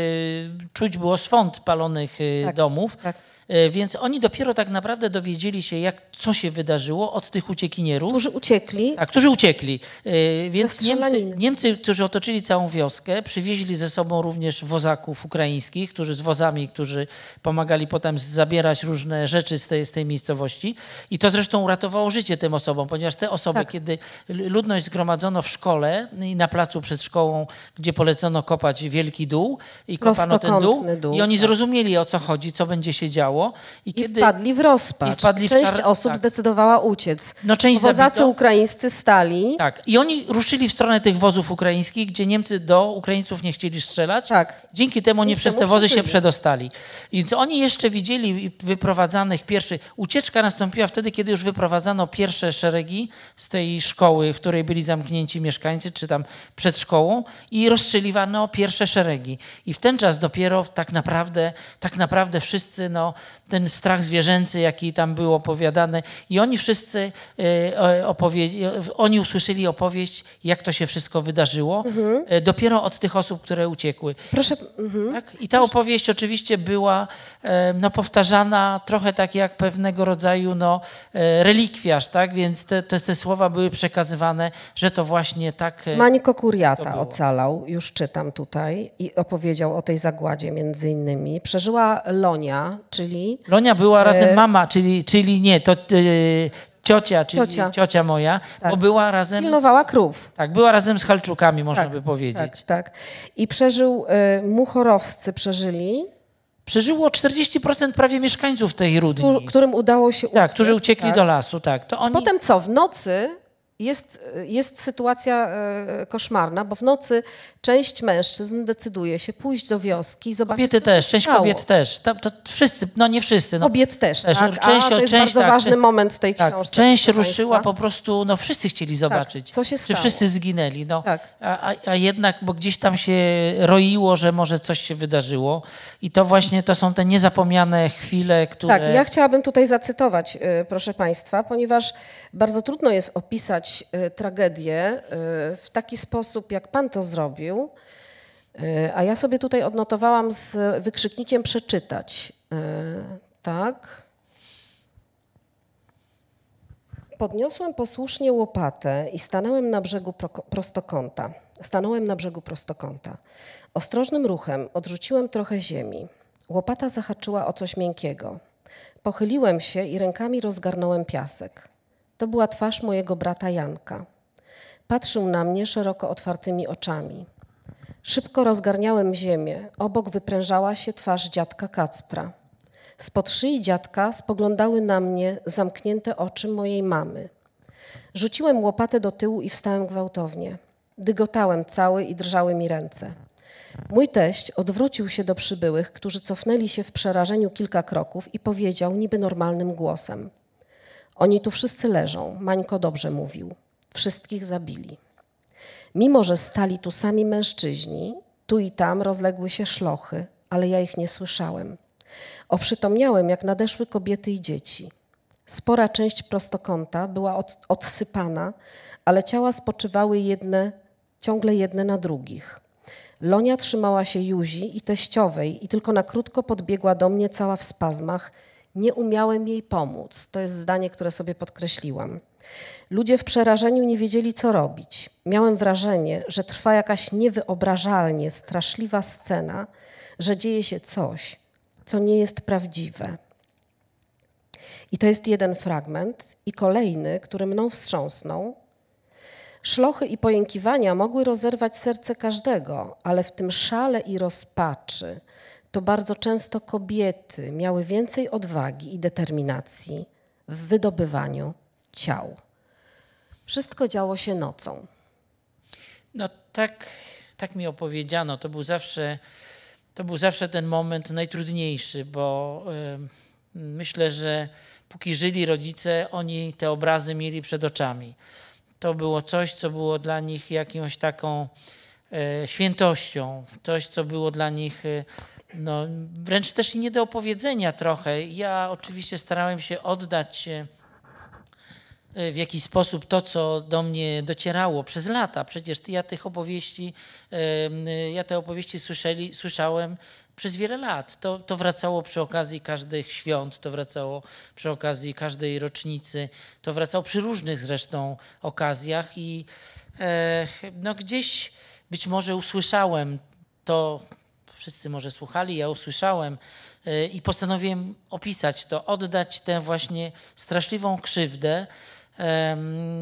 czuć było swąd palonych e, Tak, domów, tak. E, więc oni dopiero tak naprawdę dowiedzieli się, jak, co się wydarzyło od tych uciekinierów. Którzy uciekli, Tak, którzy uciekli. E, Więc Niemcy. Niemcy, którzy otoczyli całą wioskę, przywieźli ze sobą również wozaków ukraińskich, którzy z wozami, którzy pomagali potem zabierać różne rzeczy z tej, z tej miejscowości. I to zresztą uratowało życie tym osobom, ponieważ te osoby, Tak. kiedy ludność zgromadzono w szkole i na placu przed szkołą, gdzie polecono kopać wielki dół i kopano ten dół, dół, i oni tak. zrozumieli o co chodzi, co będzie się działo, stało. I, I kiedy wpadli w rozpacz. i wpadli w Część czar- osób tak. zdecydowała uciec. No, część Wozacy zabito. ukraińscy stali. Tak. I oni ruszyli w stronę tych wozów ukraińskich, gdzie Niemcy do Ukraińców nie chcieli strzelać. Tak. Dzięki temu Dzięki przez temu te wozy się przedostali. I oni jeszcze widzieli wyprowadzanych pierwszych. Ucieczka nastąpiła wtedy, kiedy już wyprowadzano pierwsze szeregi z tej szkoły, w której byli zamknięci mieszkańcy, czy tam przed szkołą, i rozstrzeliwano pierwsze szeregi. I w ten czas dopiero tak naprawdę, tak naprawdę wszyscy, no, ten strach zwierzęcy, jaki tam był opowiadany, i oni wszyscy e, oni usłyszeli opowieść, jak to się wszystko wydarzyło, e, dopiero od tych osób, które uciekły. Proszę, mhm. Tak? I ta opowieść oczywiście była e, no, powtarzana trochę tak jak pewnego rodzaju no, relikwiarz, tak? więc te, te, te słowa były przekazywane, że to właśnie tak... Mańko to Kuriata ocalał, już czytam tutaj, i opowiedział o tej zagładzie między innymi. Przeżyła Lonia, czyli Lonia była razem E, mama, czyli, czyli nie, to e, ciocia, czyli Ciocia. ciocia, moja, bo Tak. była razem... pilnowała krów. Tak, była razem z Halczukami, można Tak, by powiedzieć. Tak, tak. I przeżył, y, muchorowscy przeżyli, Przeżyło 40% prawie mieszkańców tej Rudni. któ- którym udało się tak, uciec, którzy uciekli tak. do lasu, tak. To oni... Potem co? W nocy jest, jest sytuacja e, koszmarna, bo w nocy część mężczyzn decyduje się pójść do wioski i zobaczyć, Kobiety też, część stało. kobiet też. To, to wszyscy, no nie wszyscy. No. Kobiet też, Też, tak? no, część- A to jest część, bardzo tak, ważny moment w tej Tak, książce. część ruszyła państwa. po prostu, no wszyscy chcieli zobaczyć. co się Czy stało? wszyscy zginęli. No. Tak. A, a, jednak, bo gdzieś tam się roiło, że może coś się wydarzyło. I to właśnie to są te niezapomniane chwile, które... Tak, ja chciałabym tutaj zacytować, y, proszę Państwa, ponieważ bardzo trudno jest opisać y, tragedię y, w taki sposób, jak Pan to zrobił. Y, A ja sobie tutaj odnotowałam z wykrzyknikiem przeczytać. Tak. Podniosłem posłusznie łopatę i stanąłem na brzegu prostokąta. Stanąłem na brzegu prostokąta. Ostrożnym ruchem odrzuciłem trochę ziemi. Łopata zahaczyła o coś miękkiego. Pochyliłem się i rękami rozgarnąłem piasek. To była twarz mojego brata Janka. Patrzył na mnie szeroko otwartymi oczami. Szybko rozgarniałem ziemię. Obok wyprężała się twarz dziadka Kacpra. Spod szyi dziadka spoglądały na mnie zamknięte oczy mojej mamy. Rzuciłem łopatę do tyłu i wstałem gwałtownie. Dygotałem cały i drżały mi ręce. Mój teść odwrócił się do przybyłych, którzy cofnęli się w przerażeniu kilka kroków i powiedział niby normalnym głosem. Oni tu wszyscy leżą, Mańko dobrze mówił. Wszystkich zabili. Mimo, że stali tu sami mężczyźni, tu i tam rozległy się szlochy, ale ja ich nie słyszałem. Oprzytomniałem, jak nadeszły kobiety i dzieci. Spora część prostokąta była od, odsypana, ale ciała spoczywały jedne, ciągle jedne na drugich. Lonia trzymała się Juzi i teściowej i tylko na krótko podbiegła do mnie cała w spazmach. Nie umiałem jej pomóc. To jest zdanie, które sobie podkreśliłam. Ludzie w przerażeniu nie wiedzieli, co robić. Miałem wrażenie, że trwa jakaś niewyobrażalnie straszliwa scena, że dzieje się coś, co nie jest prawdziwe. I to jest jeden fragment, i kolejny, który mną wstrząsnął. Szlochy i pojękiwania mogły rozerwać serce każdego, ale w tym szale i rozpaczy to bardzo często kobiety miały więcej odwagi i determinacji w wydobywaniu ciał. Wszystko działo się nocą. No tak, tak mi opowiedziano. To był zawsze, to był zawsze ten moment najtrudniejszy, bo myślę, że póki żyli rodzice, oni te obrazy mieli przed oczami. To było coś, co było dla nich jakąś taką e, świętością, coś, co było dla nich e, no, wręcz też nie do opowiedzenia trochę. Ja oczywiście starałem się oddać e, w jakiś sposób to, co do mnie docierało przez lata. Przecież ja tych opowieści, em, ja te opowieści słyszeli, słyszałem przez wiele lat. To, to wracało przy okazji każdych świąt, to wracało przy okazji każdej rocznicy, to wracało przy różnych zresztą okazjach i e, no gdzieś być może usłyszałem to, wszyscy może słuchali, ja usłyszałem e, i postanowiłem opisać to, oddać tę właśnie straszliwą krzywdę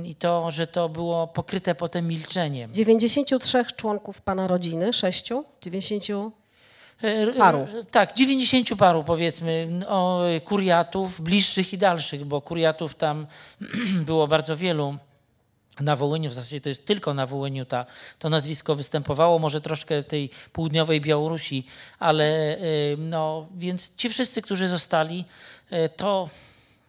i to, że to było pokryte potem milczeniem. 93 członków pana rodziny, sześciu? 90... E, Paru. e, Tak, 90 paru powiedzmy, o, kuriatów bliższych i dalszych, bo kuriatów tam było bardzo wielu. Na Wołyniu, w zasadzie to jest tylko na Wołyniu ta, to nazwisko występowało, może troszkę w tej południowej Białorusi, ale y, no, więc ci wszyscy, którzy zostali, y, to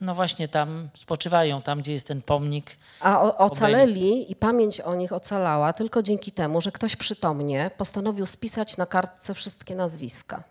no właśnie tam spoczywają, tam gdzie jest ten pomnik. A o, ocaleli i pamięć o nich ocalała tylko dzięki temu, że ktoś przytomnie postanowił spisać na kartce wszystkie nazwiska.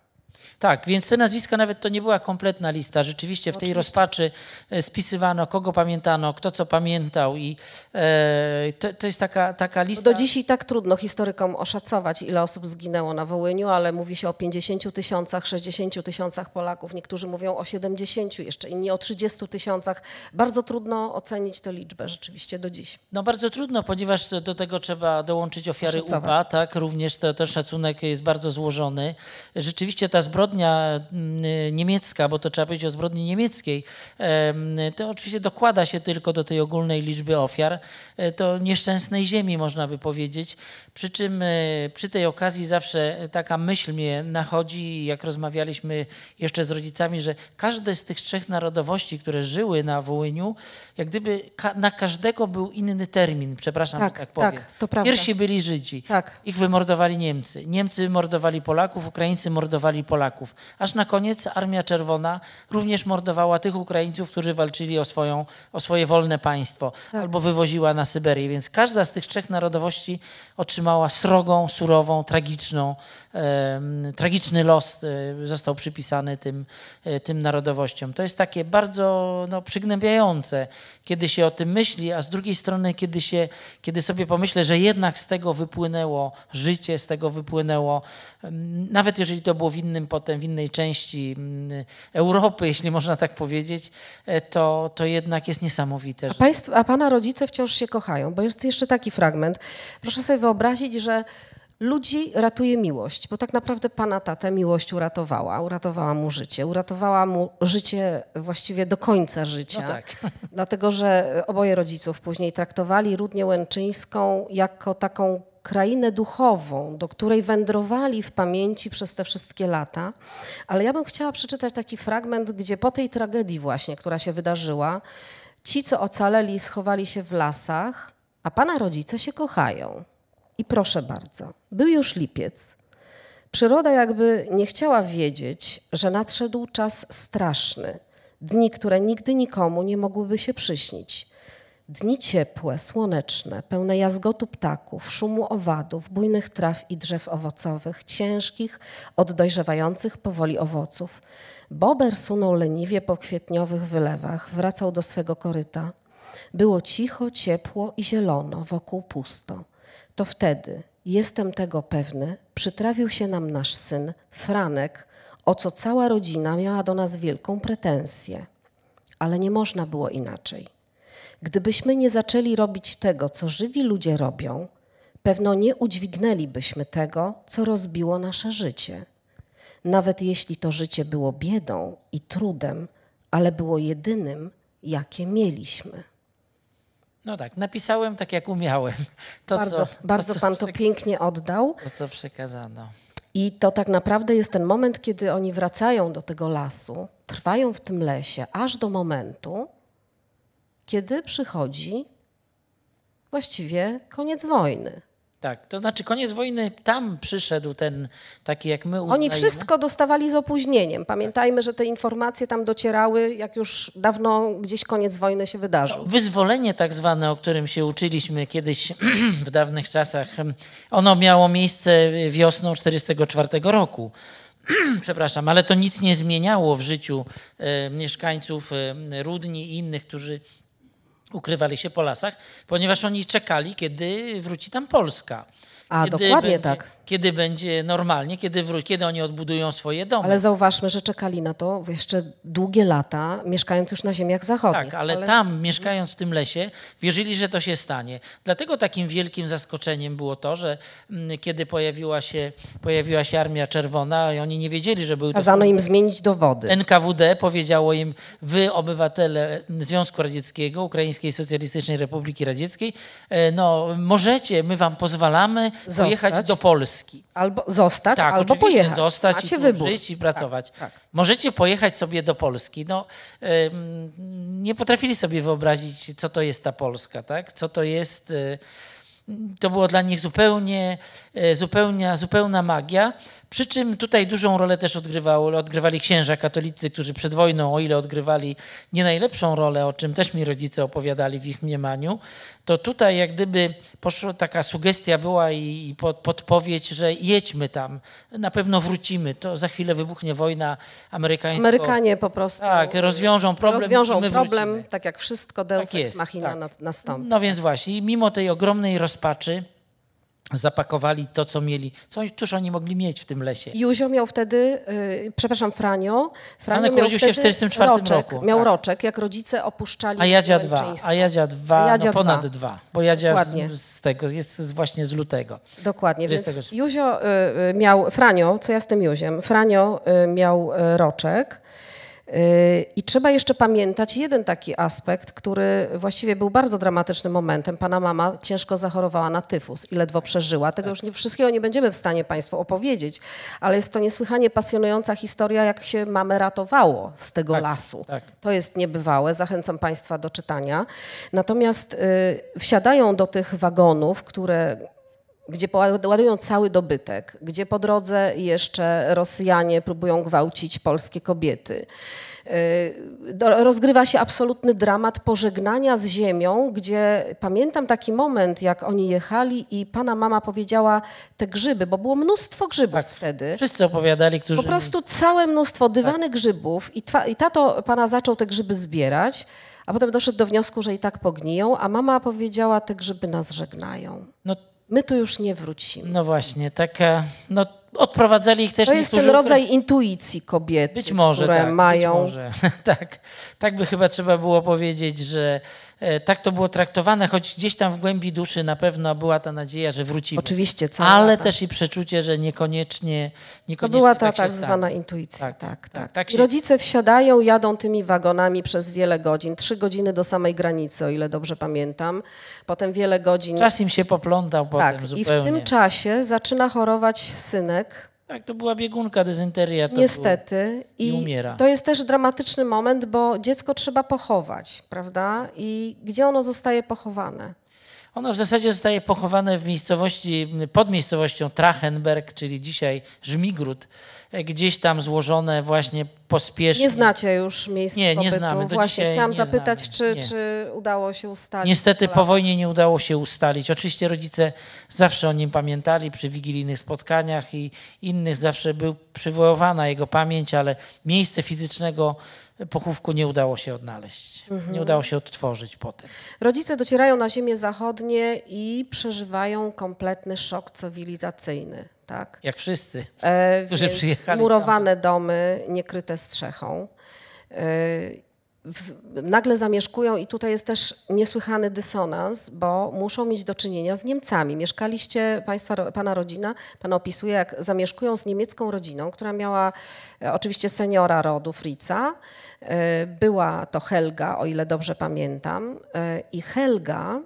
Tak, więc te nazwiska nawet to nie była kompletna lista. Rzeczywiście w tej Oczywiście. rozpaczy e, spisywano, kogo pamiętano, kto co pamiętał i e, to, to jest taka, taka lista. Do dziś i tak trudno historykom oszacować, ile osób zginęło na Wołyniu, ale mówi się o 50 tysiącach, 60 tysiącach Polaków. Niektórzy mówią o 70, jeszcze inni o 30 tysiącach. Bardzo trudno ocenić tę liczbę rzeczywiście do dziś. No bardzo trudno, ponieważ do, do tego trzeba dołączyć ofiary Oszacować. UPA, tak? Również to, ten szacunek jest bardzo złożony. Rzeczywiście ta zbrodnia mm, niemiecka, bo to trzeba powiedzieć o zbrodni niemieckiej, em, to oczywiście dokłada się tylko do tej ogólnej liczby ofiar. E, To nieszczęsnej ziemi, można by powiedzieć. Przy czym e, przy tej okazji zawsze taka myśl mnie nachodzi, jak rozmawialiśmy jeszcze z rodzicami, że każde z tych trzech narodowości, które żyły na Wołyniu, jak gdyby na każdego był inny termin, przepraszam, Tak, że tak powiem. tak, to prawda. Pierwsi byli Żydzi. Tak. Ich wymordowali Niemcy. Niemcy mordowali Polaków, Ukraińcy mordowali Polaków. Aż na koniec Armia Czerwona również mordowała tych Ukraińców, którzy walczyli o, swoją, o swoje wolne państwo Tak. albo wywoziła na Syberię. Więc każda z tych trzech narodowości otrzymała srogą, surową, tragiczną, em, tragiczny los e, został przypisany tym, e, tym narodowościom. To jest takie bardzo no, przygnębiające, kiedy się o tym myśli, a z drugiej strony, kiedy, się, kiedy sobie pomyślę, że jednak z tego wypłynęło życie, z tego wypłynęło, nawet jeżeli to było w innym potem, w innej części mm, Europy, jeśli można tak powiedzieć, e, to, to jednak jest niesamowite. A, państw, a pana rodzice wciąż się kochają, bo jest jeszcze taki fragment. Proszę sobie wyobrazić, że ludzi ratuje miłość, bo tak naprawdę pana tatę miłość uratowała. Uratowała mu życie. Uratowała mu życie właściwie do końca życia. No tak. Dlatego, że oboje rodziców później traktowali Rudnię Łęczyńską jako taką krainę duchową, do której wędrowali w pamięci przez te wszystkie lata. Ale ja bym chciała przeczytać taki fragment, gdzie po tej tragedii właśnie, która się wydarzyła, ci, co ocaleli, schowali się w lasach, a pana rodzice się kochają. I proszę bardzo, był już lipiec. Przyroda jakby nie chciała wiedzieć, że nadszedł czas straszny. Dni, które nigdy nikomu nie mogłyby się przyśnić. Dni ciepłe, słoneczne, pełne jazgotu ptaków, szumu owadów, bujnych traw i drzew owocowych, ciężkich od dojrzewających powoli owoców. Bober sunął leniwie po kwietniowych wylewach, wracał do swego koryta. Było cicho, ciepło i zielono, wokół pusto. To wtedy, jestem tego pewny, przytrafił się nam nasz syn, Franek, o co cała rodzina miała do nas wielką pretensję. Ale nie można było inaczej. Gdybyśmy nie zaczęli robić tego, co żywi ludzie robią, pewno nie udźwignęlibyśmy tego, co rozbiło nasze życie. Nawet jeśli to życie było biedą i trudem, ale było jedynym, jakie mieliśmy. No tak, napisałem tak jak umiałem. To, bardzo co, bardzo to, pan to pięknie oddał. to, co przekazano. I to tak naprawdę jest ten moment, kiedy oni wracają do tego lasu, trwają w tym lesie, aż do momentu, kiedy przychodzi właściwie koniec wojny. Tak, to znaczy koniec wojny, tam przyszedł ten taki jak my uznajemy. Oni wszystko dostawali z opóźnieniem. Pamiętajmy, że te informacje tam docierały, jak już dawno gdzieś koniec wojny się wydarzył. Wyzwolenie tak zwane, o którym się uczyliśmy kiedyś w dawnych czasach, ono miało miejsce wiosną 1944 roku. Przepraszam, ale to nic nie zmieniało w życiu mieszkańców Rudni i innych, którzy ukrywali się po lasach, ponieważ oni czekali, kiedy wróci tam Polska. A, kiedy dokładnie będzie, tak. Kiedy będzie normalnie, kiedy, wró- kiedy oni odbudują swoje domy. Ale zauważmy, że czekali na to jeszcze długie lata, mieszkając już na ziemiach zachodnich. Tak, ale, tam, mieszkając w tym lesie, wierzyli, że to się stanie. Dlatego takim wielkim zaskoczeniem było to, że mm, kiedy pojawiła się, pojawiła się Armia Czerwona, i oni nie wiedzieli, że były to Kazano im zmienić dowody. NKWD powiedziało im, wy obywatele Związku Radzieckiego, Ukraińskiej Socjalistycznej Republiki Radzieckiej, e, no możecie, my wam pozwalamy Zostać. pojechać do Polski. Polski. Albo zostać, Tak, albo pojechać. zostać Macie i wybór. żyć i pracować. Tak, tak. Możecie pojechać sobie do Polski. No, ym, nie potrafili sobie wyobrazić, co to jest ta Polska, tak? Co to jest... y, to było dla nich zupełnie, e, zupełna magia. Przy czym tutaj dużą rolę też odgrywało, odgrywali księża katolicy, którzy przed wojną, o ile odgrywali nie najlepszą rolę, o czym też mi rodzice opowiadali w ich mniemaniu, to tutaj jak gdyby poszła taka sugestia była i, i pod, podpowiedź, że jedźmy tam, na pewno wrócimy, to za chwilę wybuchnie wojna amerykańska. Amerykanie po prostu Tak, rozwiążą problem rozwiążą problem, wrócimy. tak jak wszystko Deus Tak ex machina tak. na- nastąpi. No więc właśnie, mimo tej ogromnej rozpaczy zapakowali to, co mieli. Co, cóż oni mogli mieć w tym lesie? Józio miał wtedy, y, przepraszam, Franio. Franio Franek miał urodził się w wtedy 44 roczek, roku, Miał tak. roczek, jak rodzice opuszczali A Jadzia dwa, a Jadzia dwa, A Jadzia no ponad dwa. dwa, bo Jadzia z, z tego, jest z, właśnie z lutego. Dokładnie, więc 40. Józio y, y, miał, Franio, co ja z tym Józiem, Franio y, miał roczek i trzeba jeszcze pamiętać jeden taki aspekt, który właściwie był bardzo dramatycznym momentem. Pana mama ciężko zachorowała na tyfus i ledwo przeżyła. Tego już nie, wszystkiego nie będziemy w stanie Państwu opowiedzieć, ale jest to niesłychanie pasjonująca historia, jak się mamę ratowało z tego Tak, lasu. tak. To jest niebywałe, zachęcam Państwa do czytania. Natomiast y, wsiadają do tych wagonów, które gdzie ładują cały dobytek, gdzie po drodze jeszcze Rosjanie próbują gwałcić polskie kobiety. Y, Rozgrywa się absolutny dramat pożegnania z ziemią, gdzie pamiętam taki moment, jak oni jechali i pana mama powiedziała te grzyby, bo było mnóstwo grzybów Tak. wtedy. Wszyscy opowiadali, którzy... Po prostu całe mnóstwo Tak. dywany grzybów i, twa, i tato pana zaczął te grzyby zbierać, a potem doszedł do wniosku, że i tak pogniją, a mama powiedziała, te grzyby nas żegnają. No, My tu już nie wrócimy. no właśnie, taka... No, odprowadzali ich też To jest ten rodzaj intuicji kobiety, Być może, które tak, mają. Być może. tak, tak by chyba trzeba było powiedzieć, że e, tak to było traktowane, choć gdzieś tam w głębi duszy na pewno była ta nadzieja, że wrócimy. Oczywiście, cała Ale też i przeczucie, że niekoniecznie, To niekoniecznie była ta tak, tak zwana intuicja. Tak, Tak, tak, tak. tak, tak I się- rodzice wsiadają, jadą tymi wagonami przez wiele godzin. Trzy godziny do samej granicy, o ile dobrze pamiętam. Potem wiele godzin. Czas im się poplątał tak, potem i zupełnie. w tym czasie zaczyna chorować synek. Tak, to była biegunka, dezynteria. Niestety. i I umiera. to jest też dramatyczny moment, bo dziecko trzeba pochować, prawda? I gdzie ono zostaje pochowane? Ono w zasadzie zostaje pochowane w miejscowości, pod miejscowością Trachenberg, czyli dzisiaj Żmigród, gdzieś tam złożone właśnie pospiesznie. Nie znacie już miejsc Nie, nie znamy. Do Właśnie chciałam zapytać, znamy. czy, Nie. czy udało się ustalić. Niestety po wojnie nie udało się ustalić. Oczywiście rodzice zawsze o nim pamiętali przy wigilijnych spotkaniach i innych zawsze był przywoływana jego pamięć, ale miejsce fizycznego pochówku nie udało się odnaleźć. Mhm. Nie udało się odtworzyć potem. Rodzice docierają na ziemię zachodnie i przeżywają kompletny szok cywilizacyjny. Tak? Jak wszyscy. E, Którzy przyjechali murowane domy, niekryte strzechą. E, nagle zamieszkują i tutaj jest też niesłychany dysonans, bo muszą mieć do czynienia z Niemcami. Mieszkaliście, państwa, pana rodzina, pan opisuje, jak zamieszkują z niemiecką rodziną, która miała e, oczywiście seniora rodu Fritza. E, była to Helga, o ile dobrze pamiętam. E, I Helga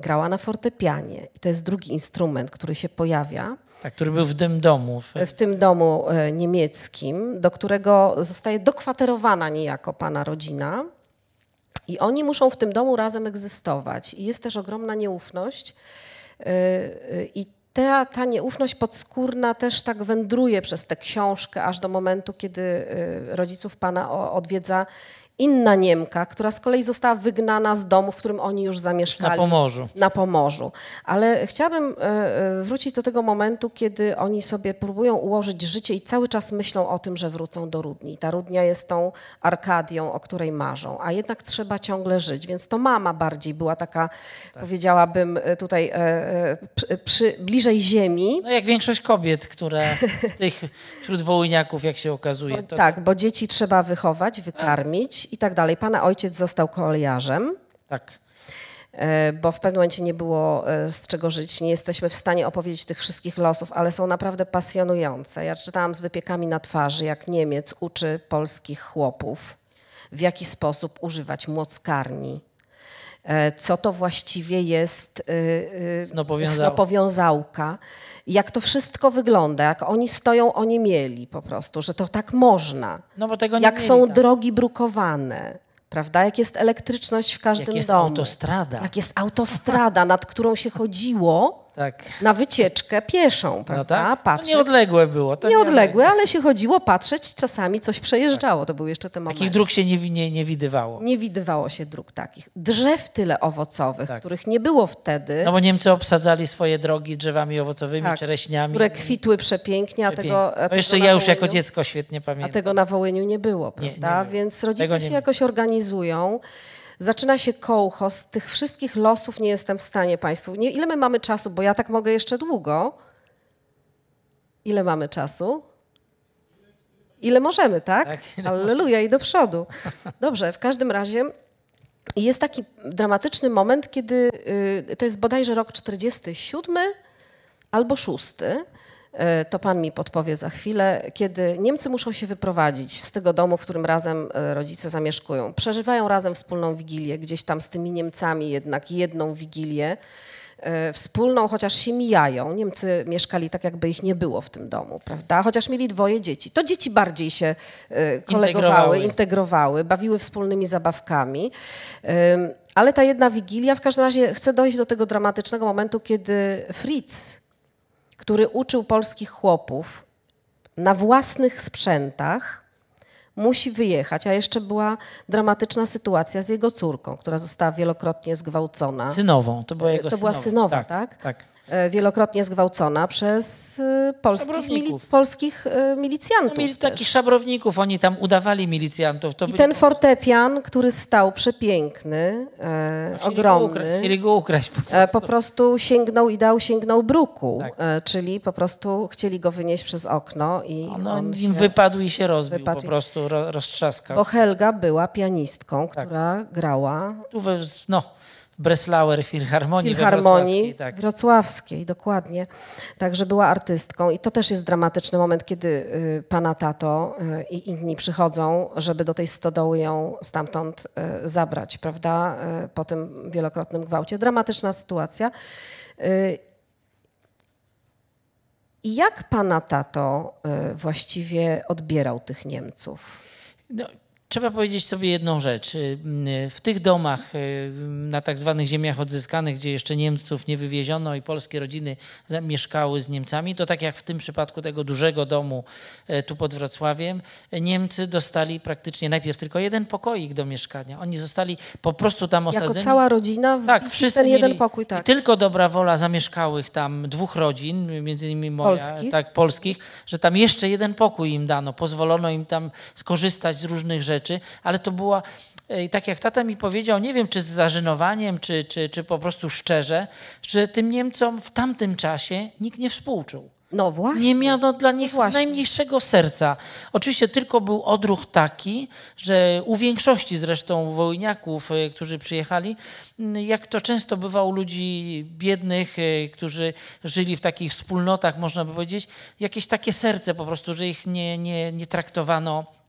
grała na fortepianie. I to jest drugi instrument, który się pojawia Tak, który był w tym domu. W, w tym domu e, niemieckim, do którego zostaje dokwaterowana niejako pana rodzina. I oni muszą w tym domu razem egzystować. I jest też ogromna nieufność. E, e, I ta, ta nieufność podskórna też tak wędruje przez tę książkę, aż do momentu, kiedy rodziców pana odwiedza inna Niemka, która z kolei została wygnana z domu, w którym oni już zamieszkali na Pomorzu. na Pomorzu. Ale chciałabym e, e, wrócić do tego momentu, kiedy oni sobie próbują ułożyć życie i cały czas myślą o tym, że wrócą do Rudni. Ta Rudnia jest tą Arkadią, o której marzą, a jednak trzeba ciągle żyć. Więc to mama bardziej była taka, powiedziałabym e, tutaj przy, przy, bliżej ziemi. No jak większość kobiet, które tych wśród wołyniaków, jak się okazuje. To, Tak, bo dzieci trzeba wychować, wykarmić i tak dalej. Pana ojciec został kolejarzem. tak. E, bo w pewnym momencie nie było e, z czego żyć. Nie jesteśmy w stanie opowiedzieć tych wszystkich losów, ale są naprawdę pasjonujące. Ja czytałam z wypiekami na twarzy, jak Niemiec uczy polskich chłopów, w jaki sposób używać młockarni. E, co to właściwie jest y, y, Snopowiązałka. snopowiązałka, jak to wszystko wygląda, jak oni stoją oniemieli po prostu, że to tak można. No bo tego nie jak mieli są tam. drogi brukowane, prawda? Jak jest elektryczność w każdym jest domu. autostrada. Jak jest autostrada, nad którą się chodziło Tak. na wycieczkę pieszą, No prawda? tak? No Patrzeć. nieodległe było. To Nieodległe, ale się chodziło patrzeć, czasami coś przejeżdżało. To był jeszcze ten moment. Takich dróg się nie, nie, nie widywało. Nie widywało się dróg takich. Drzew tyle owocowych, Tak. których nie było wtedy, No bo Niemcy obsadzali swoje drogi drzewami owocowymi, Tak, czereśniami. które kwitły przepięknie, a tego, a no tego jeszcze ja już jako Wołyniu- dziecko świetnie A pamiętam. tego na Wołyniu nie było, Nie, prawda? nie było. Więc rodzice nie się jakoś organizują. Zaczyna się kołchos. Tych wszystkich losów nie jestem w stanie Państwu. Nie, ile my mamy czasu? Bo ja tak mogę jeszcze długo. Ile mamy czasu? Ile możemy, tak? Tak, Alleluja i do przodu. Dobrze, w każdym razie jest taki dramatyczny moment, kiedy y, to jest bodajże rok 47 albo 6. E, To pan mi podpowie za chwilę, kiedy Niemcy muszą się wyprowadzić z tego domu, w którym razem e, rodzice zamieszkują. Przeżywają razem wspólną wigilię, gdzieś tam z tymi Niemcami jednak jedną wigilię. e, Wspólną, chociaż się mijają. Niemcy mieszkali tak, jakby ich nie było w tym domu, prawda? Chociaż mieli dwoje dzieci. To dzieci bardziej się kolegowały, Integrowały. integrowały, bawiły wspólnymi zabawkami. Ale ta jedna wigilia, w każdym razie chcę dojść do tego dramatycznego momentu, kiedy Fritz, który uczył polskich chłopów na własnych sprzętach, musi wyjechać, a jeszcze była dramatyczna sytuacja z jego córką, która została wielokrotnie zgwałcona. Synową, to była jego To była synowa. synowa, tak? Tak. E, Wielokrotnie zgwałcona przez e, polskich, milic- polskich e, No, milicjantów. mieli też. takich szabrowników, oni tam udawali milicjantów. To I ten fortepian, który stał przepiękny, e, chcieli Go ukra- ogromny, chcieli go ukraść. po e, prostu. po prostu sięgnął i dał, sięgnął bruku, Tak. e, czyli po prostu chcieli go wynieść przez okno i No, on im wypadł i się rozbił, wypadł po prostu ro, roztrzaskał. Bo Helga była pianistką, Tak. która grała Tu we, no, Breslauer Filharmonii, Wrocławskiej, tak. wrocławskiej, dokładnie. Także była artystką i to też jest dramatyczny moment, kiedy y, pana tato y, i inni przychodzą, żeby do tej stodoły ją stamtąd y, zabrać, prawda, po tym wielokrotnym gwałcie. Dramatyczna sytuacja. I jak pana tato właściwie odbierał tych Niemców? No, trzeba powiedzieć sobie jedną rzecz. Y, y, W tych domach y, na tak zwanych ziemiach odzyskanych, gdzie jeszcze Niemców nie wywieziono i polskie rodziny mieszkały z Niemcami, to tak jak w tym przypadku tego dużego domu tu pod Wrocławiem, Niemcy dostali praktycznie najpierw tylko jeden pokoik do mieszkania. Oni zostali po prostu tam osadzeni. Jako cała rodzina w Tak, wszyscy ten jeden pokój, I tak. tylko dobra wola zamieszkałych tam dwóch rodzin, między innymi moja, Polskich? tak, polskich, że tam jeszcze jeden pokój im dano, pozwolono im tam skorzystać z różnych rzeczy, ale to była, e, tak jak tata mi powiedział, nie wiem czy z zażenowaniem, czy, czy, czy po prostu szczerze, że tym Niemcom w tamtym czasie nikt nie współczuł. No właśnie. Nie miano dla nich właśnie. najmniejszego serca. Oczywiście tylko był odruch taki, że u większości zresztą wołyniaków, e, którzy przyjechali, jak to często bywa u ludzi biednych, e, którzy żyli w takich wspólnotach, można by powiedzieć, jakieś takie serce po prostu, że ich nie, nie, nie traktowano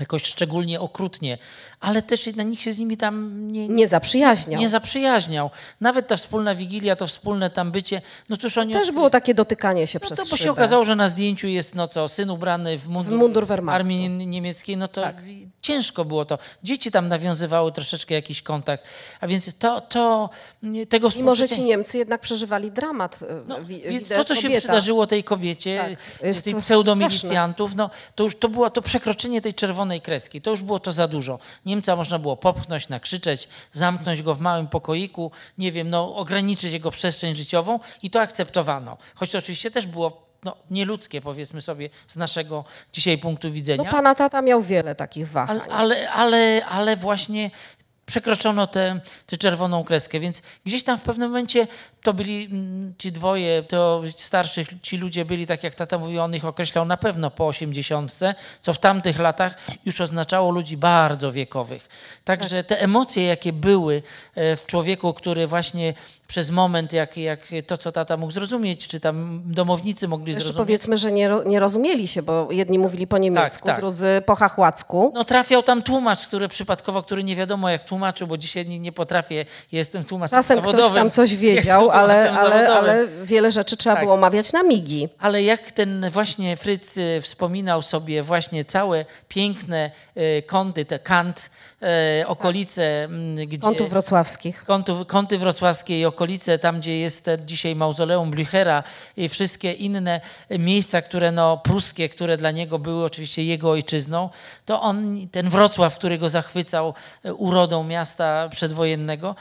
jakoś szczególnie okrutnie, ale też jednak nikt się z nimi tam nie, Nie zaprzyjaźniał. nie zaprzyjaźniał. Nawet ta wspólna wigilia, to wspólne tam bycie, no cóż oni... Też było takie dotykanie się No przez to bo się szybę. okazało, że na zdjęciu jest no co, syn ubrany w mundur, W mundur. Tak. armii nie- niemieckiej, no to ciężko było to. Dzieci tam nawiązywały troszeczkę jakiś kontakt, a więc to, to tego Mimo, że ci Niemcy jednak przeżywali dramat. e, no, wi- więc to, co się kobieta. przydarzyło tej kobiecie, Tak, tej pseudomilicjantów, no, to już to było to przekroczenie tej czerwonej kreski. To już było to za dużo. Niemca można było popchnąć, nakrzyczeć, zamknąć go w małym pokoiku, nie wiem, no, ograniczyć jego przestrzeń życiową i to akceptowano. Choć to oczywiście też było no, nieludzkie, powiedzmy sobie, z naszego dzisiaj punktu widzenia. No pana tata miał wiele takich wahań. Ale, ale, ale, ale właśnie przekroczono tę tę czerwoną kreskę, więc gdzieś tam w pewnym momencie to byli mm, ci dwoje, to starszych, ci ludzie byli, tak jak tata mówił, on ich określał na pewno po osiemdziesiątce, co w tamtych latach już oznaczało ludzi bardzo wiekowych. Także te emocje, jakie były e, w człowieku, który właśnie przez moment, jak, jak to, co tata mógł zrozumieć, czy tam domownicy mogli Jeszcze zrozumieć. powiedzmy, że nie, nie rozumieli się, bo jedni mówili po niemiecku, tak. drudzy po chachłacku. No trafiał tam tłumacz, który przypadkowo, który nie wiadomo jak tłumaczył, bo dzisiaj nie, nie potrafię, jestem tłumaczem Czasem ktoś zawodowym. tam coś wiedział, ale, ale, ale wiele rzeczy trzeba Tak. było omawiać na migi. Ale jak ten właśnie Fryc y, wspominał sobie właśnie całe piękne y, kąty, te Kant, y, okolice, mm, gdzie... Kątów wrocławskich. Kątów, kąty wrocławskie i okolice, tam gdzie jest dzisiaj mauzoleum Blüchera i wszystkie inne miejsca, które no, pruskie, które dla niego były oczywiście jego ojczyzną, to on, ten Wrocław, który go zachwycał e, urodą miasta przedwojennego,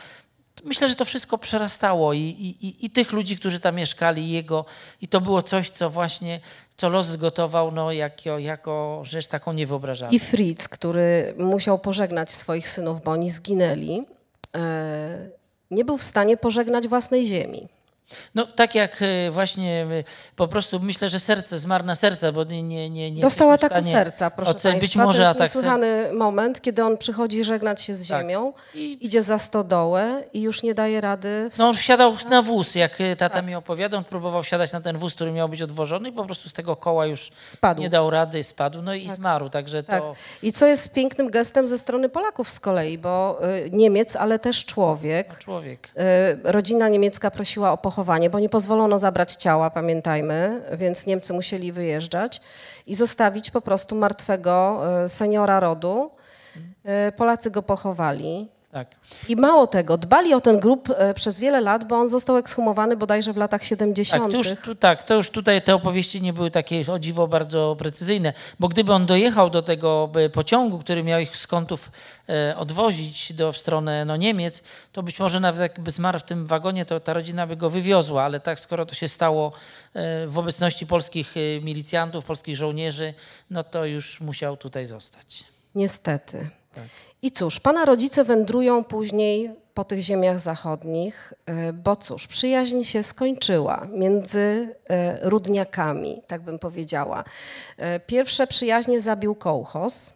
myślę, że to wszystko przerastało i, i, i, tych ludzi, którzy tam mieszkali, i jego, i to było coś, co właśnie, co los zgotował no, jako, jako rzecz taką niewyobrażalną. I Fritz, który musiał pożegnać swoich synów, bo oni zginęli, e, nie był w stanie pożegnać własnej ziemi. No tak jak e, właśnie e, po prostu myślę, że serce, zmarł na serce, bo nie, nie, nie, nie Dostała taką serca, proszę. Państwa. Być może to jest atak serca. niesłychany moment, kiedy on przychodzi żegnać się z Tak. ziemią, I- idzie za stodołę i już nie daje rady No on wstać. wsiadał na wóz, jak e, tata Tak. mi opowiadał, on próbował wsiadać na ten wóz, który miał być odwożony i po prostu z tego koła już Spadł. nie dał rady, spadł, no i zmarł, także Tak. to... I co jest pięknym gestem ze strony Polaków z kolei, bo y, Niemiec, ale też człowiek. Człowiek. Y, Rodzina niemiecka prosiła o pochowanie, bo nie pozwolono zabrać ciała, pamiętajmy, więc Niemcy musieli wyjeżdżać i zostawić po prostu martwego y, seniora rodu. Y, Polacy go pochowali. Tak. I mało tego, dbali o ten grób y, przez wiele lat, bo on został ekshumowany bodajże w latach 70. Tak, to już, tu, tak, to już tutaj te opowieści nie były takie o dziwo bardzo precyzyjne, bo gdyby on dojechał do tego e, pociągu, który miał ich z kątów e, odwozić do, w stronę no, Niemiec, to być może nawet jakby zmarł w tym wagonie, to ta rodzina by go wywiozła, ale tak skoro to się stało e, w obecności polskich e, milicjantów, polskich żołnierzy, no to już musiał tutaj zostać. Niestety. Tak. I cóż, pana rodzice wędrują później po tych ziemiach zachodnich, y, bo cóż, przyjaźń się skończyła między y, rudniakami, tak bym powiedziała. Y, Pierwsze przyjaźnie zabił kołchos,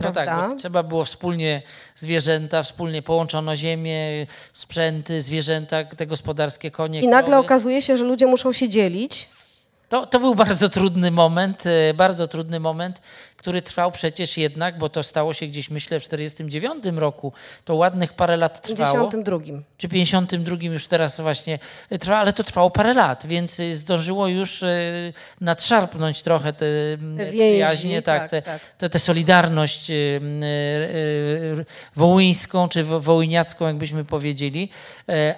No prawda? tak, bo trzeba było wspólnie zwierzęta, wspólnie połączono ziemię, sprzęty, zwierzęta, te gospodarskie konie. I nagle krowy. okazuje się, że ludzie muszą się dzielić. To, to był bardzo trudny moment, e, bardzo trudny moment, który trwał przecież jednak, bo to stało się gdzieś myślę w 49 roku, to ładnych parę lat W trwało. 52. Czy 52 już teraz właśnie e, trwa, ale to trwało parę lat, więc e, zdążyło już e, nadszarpnąć trochę te, Te przyjaźnie, tak, tak, te, tak. Te, te solidarność wołyńską czy wo- wołyniacką, jakbyśmy powiedzieli,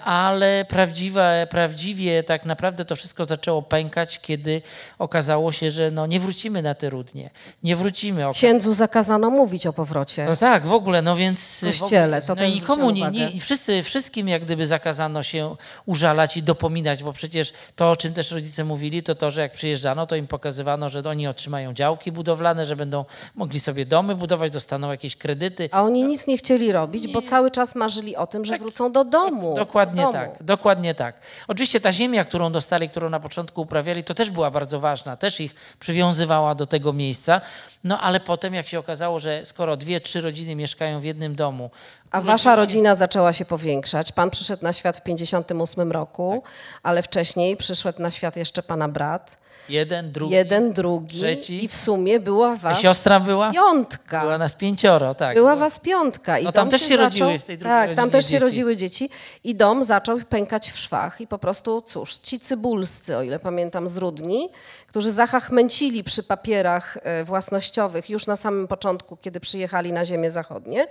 ale prawdziwe, prawdziwie tak naprawdę to wszystko zaczęło pękać, kiedy okazało się, że no, nie wrócimy na te rudnie, nie wrócimy. Oka- Księdzu zakazano mówić o powrocie. no tak, w ogóle, no więc... w Kościele, to no też nikomu, nie, nie, wszyscy, wszystkim jak gdyby zakazano się użalać i dopominać, bo przecież to, o czym też rodzice mówili, to to, że jak przyjeżdżano, to im pokazywano, że oni otrzymają działki budowlane, że będą mogli sobie domy budować, dostaną jakieś kredyty. A oni nic nie chcieli robić, bo cały czas marzyli o tym, że wrócą do domu. Dokładnie do domu. tak, dokładnie tak. Oczywiście ta ziemia, którą dostali, którą na początku uprawiali, to też była bardzo ważna, też ich przywiązywała do tego miejsca, no ale potem jak się okazało, że skoro dwie, trzy rodziny mieszkają w jednym domu, A wasza rodzina zaczęła się powiększać. Pan przyszedł na świat w 58 roku, Tak. ale wcześniej przyszedł na świat jeszcze pana brat. Jeden, drugi, Jeden, drugi trzeci. i w sumie była a was siostra była? piątka. Była nas pięcioro, tak. Była was piątka. I No tam też się zaczął, rodziły w tej drugiej Tak, tam też się dzieci. rodziły dzieci. I dom zaczął pękać w szwach. I po prostu, cóż, ci cybulscy, o ile pamiętam, z Rudni, którzy zachachmęcili przy papierach e, własnościowych już na samym początku, kiedy przyjechali na ziemię zachodnie,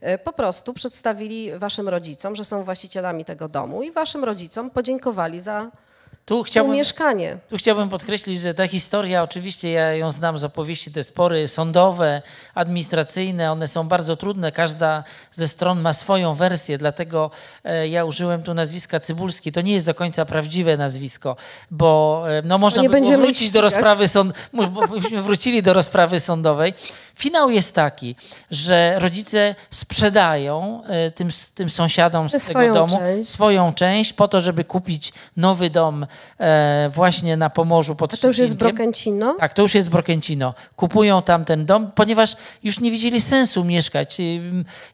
e, po prostu przedstawili waszym rodzicom, że są właścicielami tego domu i waszym rodzicom podziękowali za Tu chciałbym, mieszkanie. tu chciałbym podkreślić, że ta historia, oczywiście ja ją znam z opowieści, te spory sądowe, administracyjne, one są bardzo trudne, każda ze stron ma swoją wersję, dlatego e, ja użyłem tu nazwiska Cybulski. To nie jest do końca prawdziwe nazwisko, bo e, no, można by było wrócić do rozprawy byśmy wrócili do rozprawy sądowej. Finał jest taki, że rodzice sprzedają e, tym, tym sąsiadom z tego Swoją domu część. swoją część po to, żeby kupić nowy dom e, właśnie na Pomorzu pod A to już jest. Brokęcino? Tak, to już jest Brokęcino. Kupują tam ten dom, ponieważ już nie widzieli sensu mieszkać.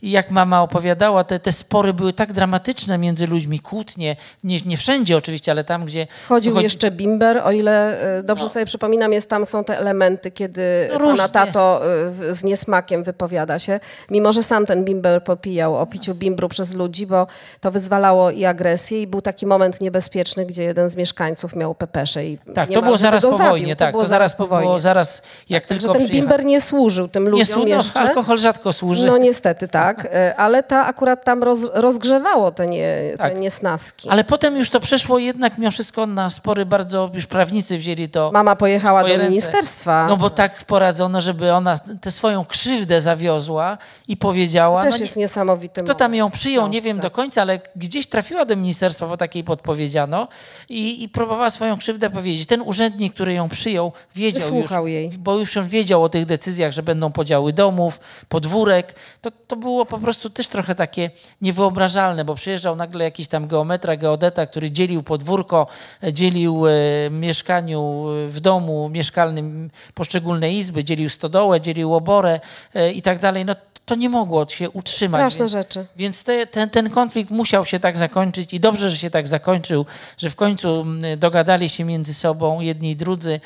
Jak mama opowiadała, te, te spory były tak dramatyczne między ludźmi, kłótnie, nie, nie wszędzie oczywiście, ale tam, gdzie... Chodził jeszcze bimber, o ile e, dobrze No. sobie przypominam, jest tam są te elementy, kiedy No pana tato z niesmakiem wypowiada się, mimo że sam ten bimber popijał o piciu bimbru przez ludzi, bo to wyzwalało i agresję i był taki moment niebezpieczny, gdzie jeden z mieszkańców miał pepesze i Tak, nie to było zaraz po zabił. wojnie, tak, to zaraz po wojnie. było, zaraz jak Także tylko ten bimber nie służył tym Nie ludziom słu- no, jeszcze. alkohol rzadko służy. No niestety tak, e, ale ta akurat tam roz, rozgrzewało te, nie, Tak. te niesnaski. Ale potem już to przeszło jednak mimo wszystko na spory bardzo, już prawnicy wzięli to Mama pojechała do ręce. ministerstwa. No bo tak poradzono, żeby ona tę swoją krzywdę zawiozła i powiedziała... Też no, jest niesamowity Kto tam ją przyjął, nie wiem do końca, ale gdzieś trafiła do ministerstwa, bo takiej podpowiedziano i, i próbowała swoją krzywdę powiedzieć. Ten urzędnik, który ją przyjął, wiedział już, Wysłuchał jej. bo już on wiedział o tych decyzjach, że będą podziały domów, podwórek. To, to było po prostu też trochę takie niewyobrażalne, bo przyjeżdżał nagle jakiś tam geometra, geodeta, który dzielił podwórko, e, dzielił e, mieszkaniu e, w domu mieszkalnym poszczególne izby, dzielił stodołę, dzielił oborę e, i tak dalej. No to nie mogło się utrzymać. Straszne więc- rzeczy. więc te, ten, ten konflikt musiał się tak zakończyć i dobrze, że się tak zakończył, że w końcu dogadali się między sobą jedni i drudzy.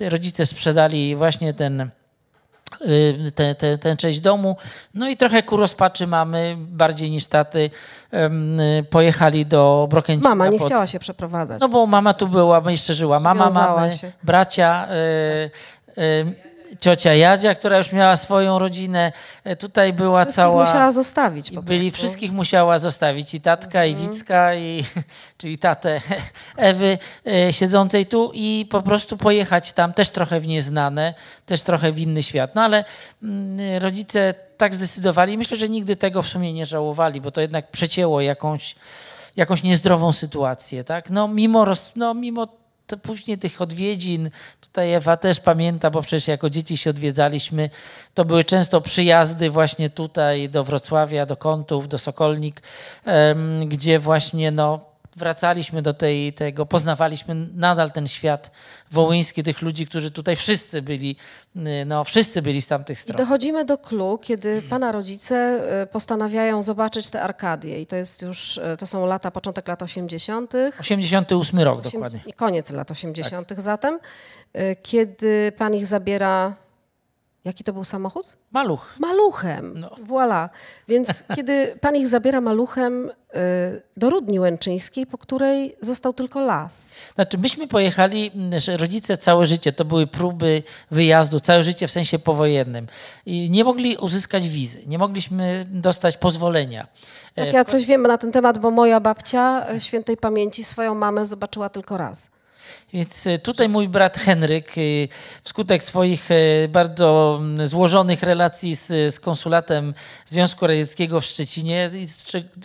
Rodzice sprzedali właśnie ten, y, te, te, tę część domu. No i trochę ku rozpaczy mamy, bardziej niż taty, pojechali do Brokęcina. Mama nie pod- chciała się przeprowadzać. No bo mama tu była, jeszcze żyła. Mama, mamy, bracia, y, y, ciocia Jadzia, która już miała swoją rodzinę. Y, Tutaj była Wszystkich cała... musiała zostawić po byli, prostu. wszystkich musiała zostawić, i tatka, i Wicka, i, czyli tatę Ewy e, siedzącej tu i po prostu pojechać tam też trochę w nieznane, też trochę w inny świat. No ale mm, rodzice tak zdecydowali. Myślę, że nigdy tego w sumie nie żałowali, bo to jednak przecięło jakąś, jakąś niezdrową sytuację. Tak? No, mimo, roz, no, mimo to później tych odwiedzin, tutaj Ewa też pamięta, bo przecież jako dzieci się odwiedzaliśmy, to były często przyjazdy właśnie tutaj do Wrocławia, do Kątów, do Sokolnik, gdzie właśnie no, wracaliśmy do tej, tego, poznawaliśmy nadal ten świat wołyński, tych ludzi, którzy tutaj wszyscy byli, y, no wszyscy byli z tamtych I stron. dochodzimy do clou, kiedy pana rodzice y, postanawiają zobaczyć te Arkadię. I to jest już, y, to są lata, początek lat 80. 88 rok Osiem- dokładnie. I koniec lat 80. zatem, y, kiedy pan ich zabiera. Jaki to był samochód? Maluch. Maluchem. No. Voilà. Więc kiedy pan ich zabiera maluchem y, do Rudni Łęczyńskiej, po której został tylko las. Znaczy, myśmy pojechali, rodzice całe życie, to były próby wyjazdu, całe życie w sensie powojennym. I nie mogli uzyskać wizy, nie mogliśmy dostać pozwolenia. E, Tak, ja coś wiem na ten temat, bo moja babcia y, świętej pamięci swoją mamę zobaczyła tylko raz. Więc e, tutaj mój brat Henryk, e, wskutek swoich e, bardzo złożonych relacji z, z konsulatem Związku Radzieckiego w Szczecinie,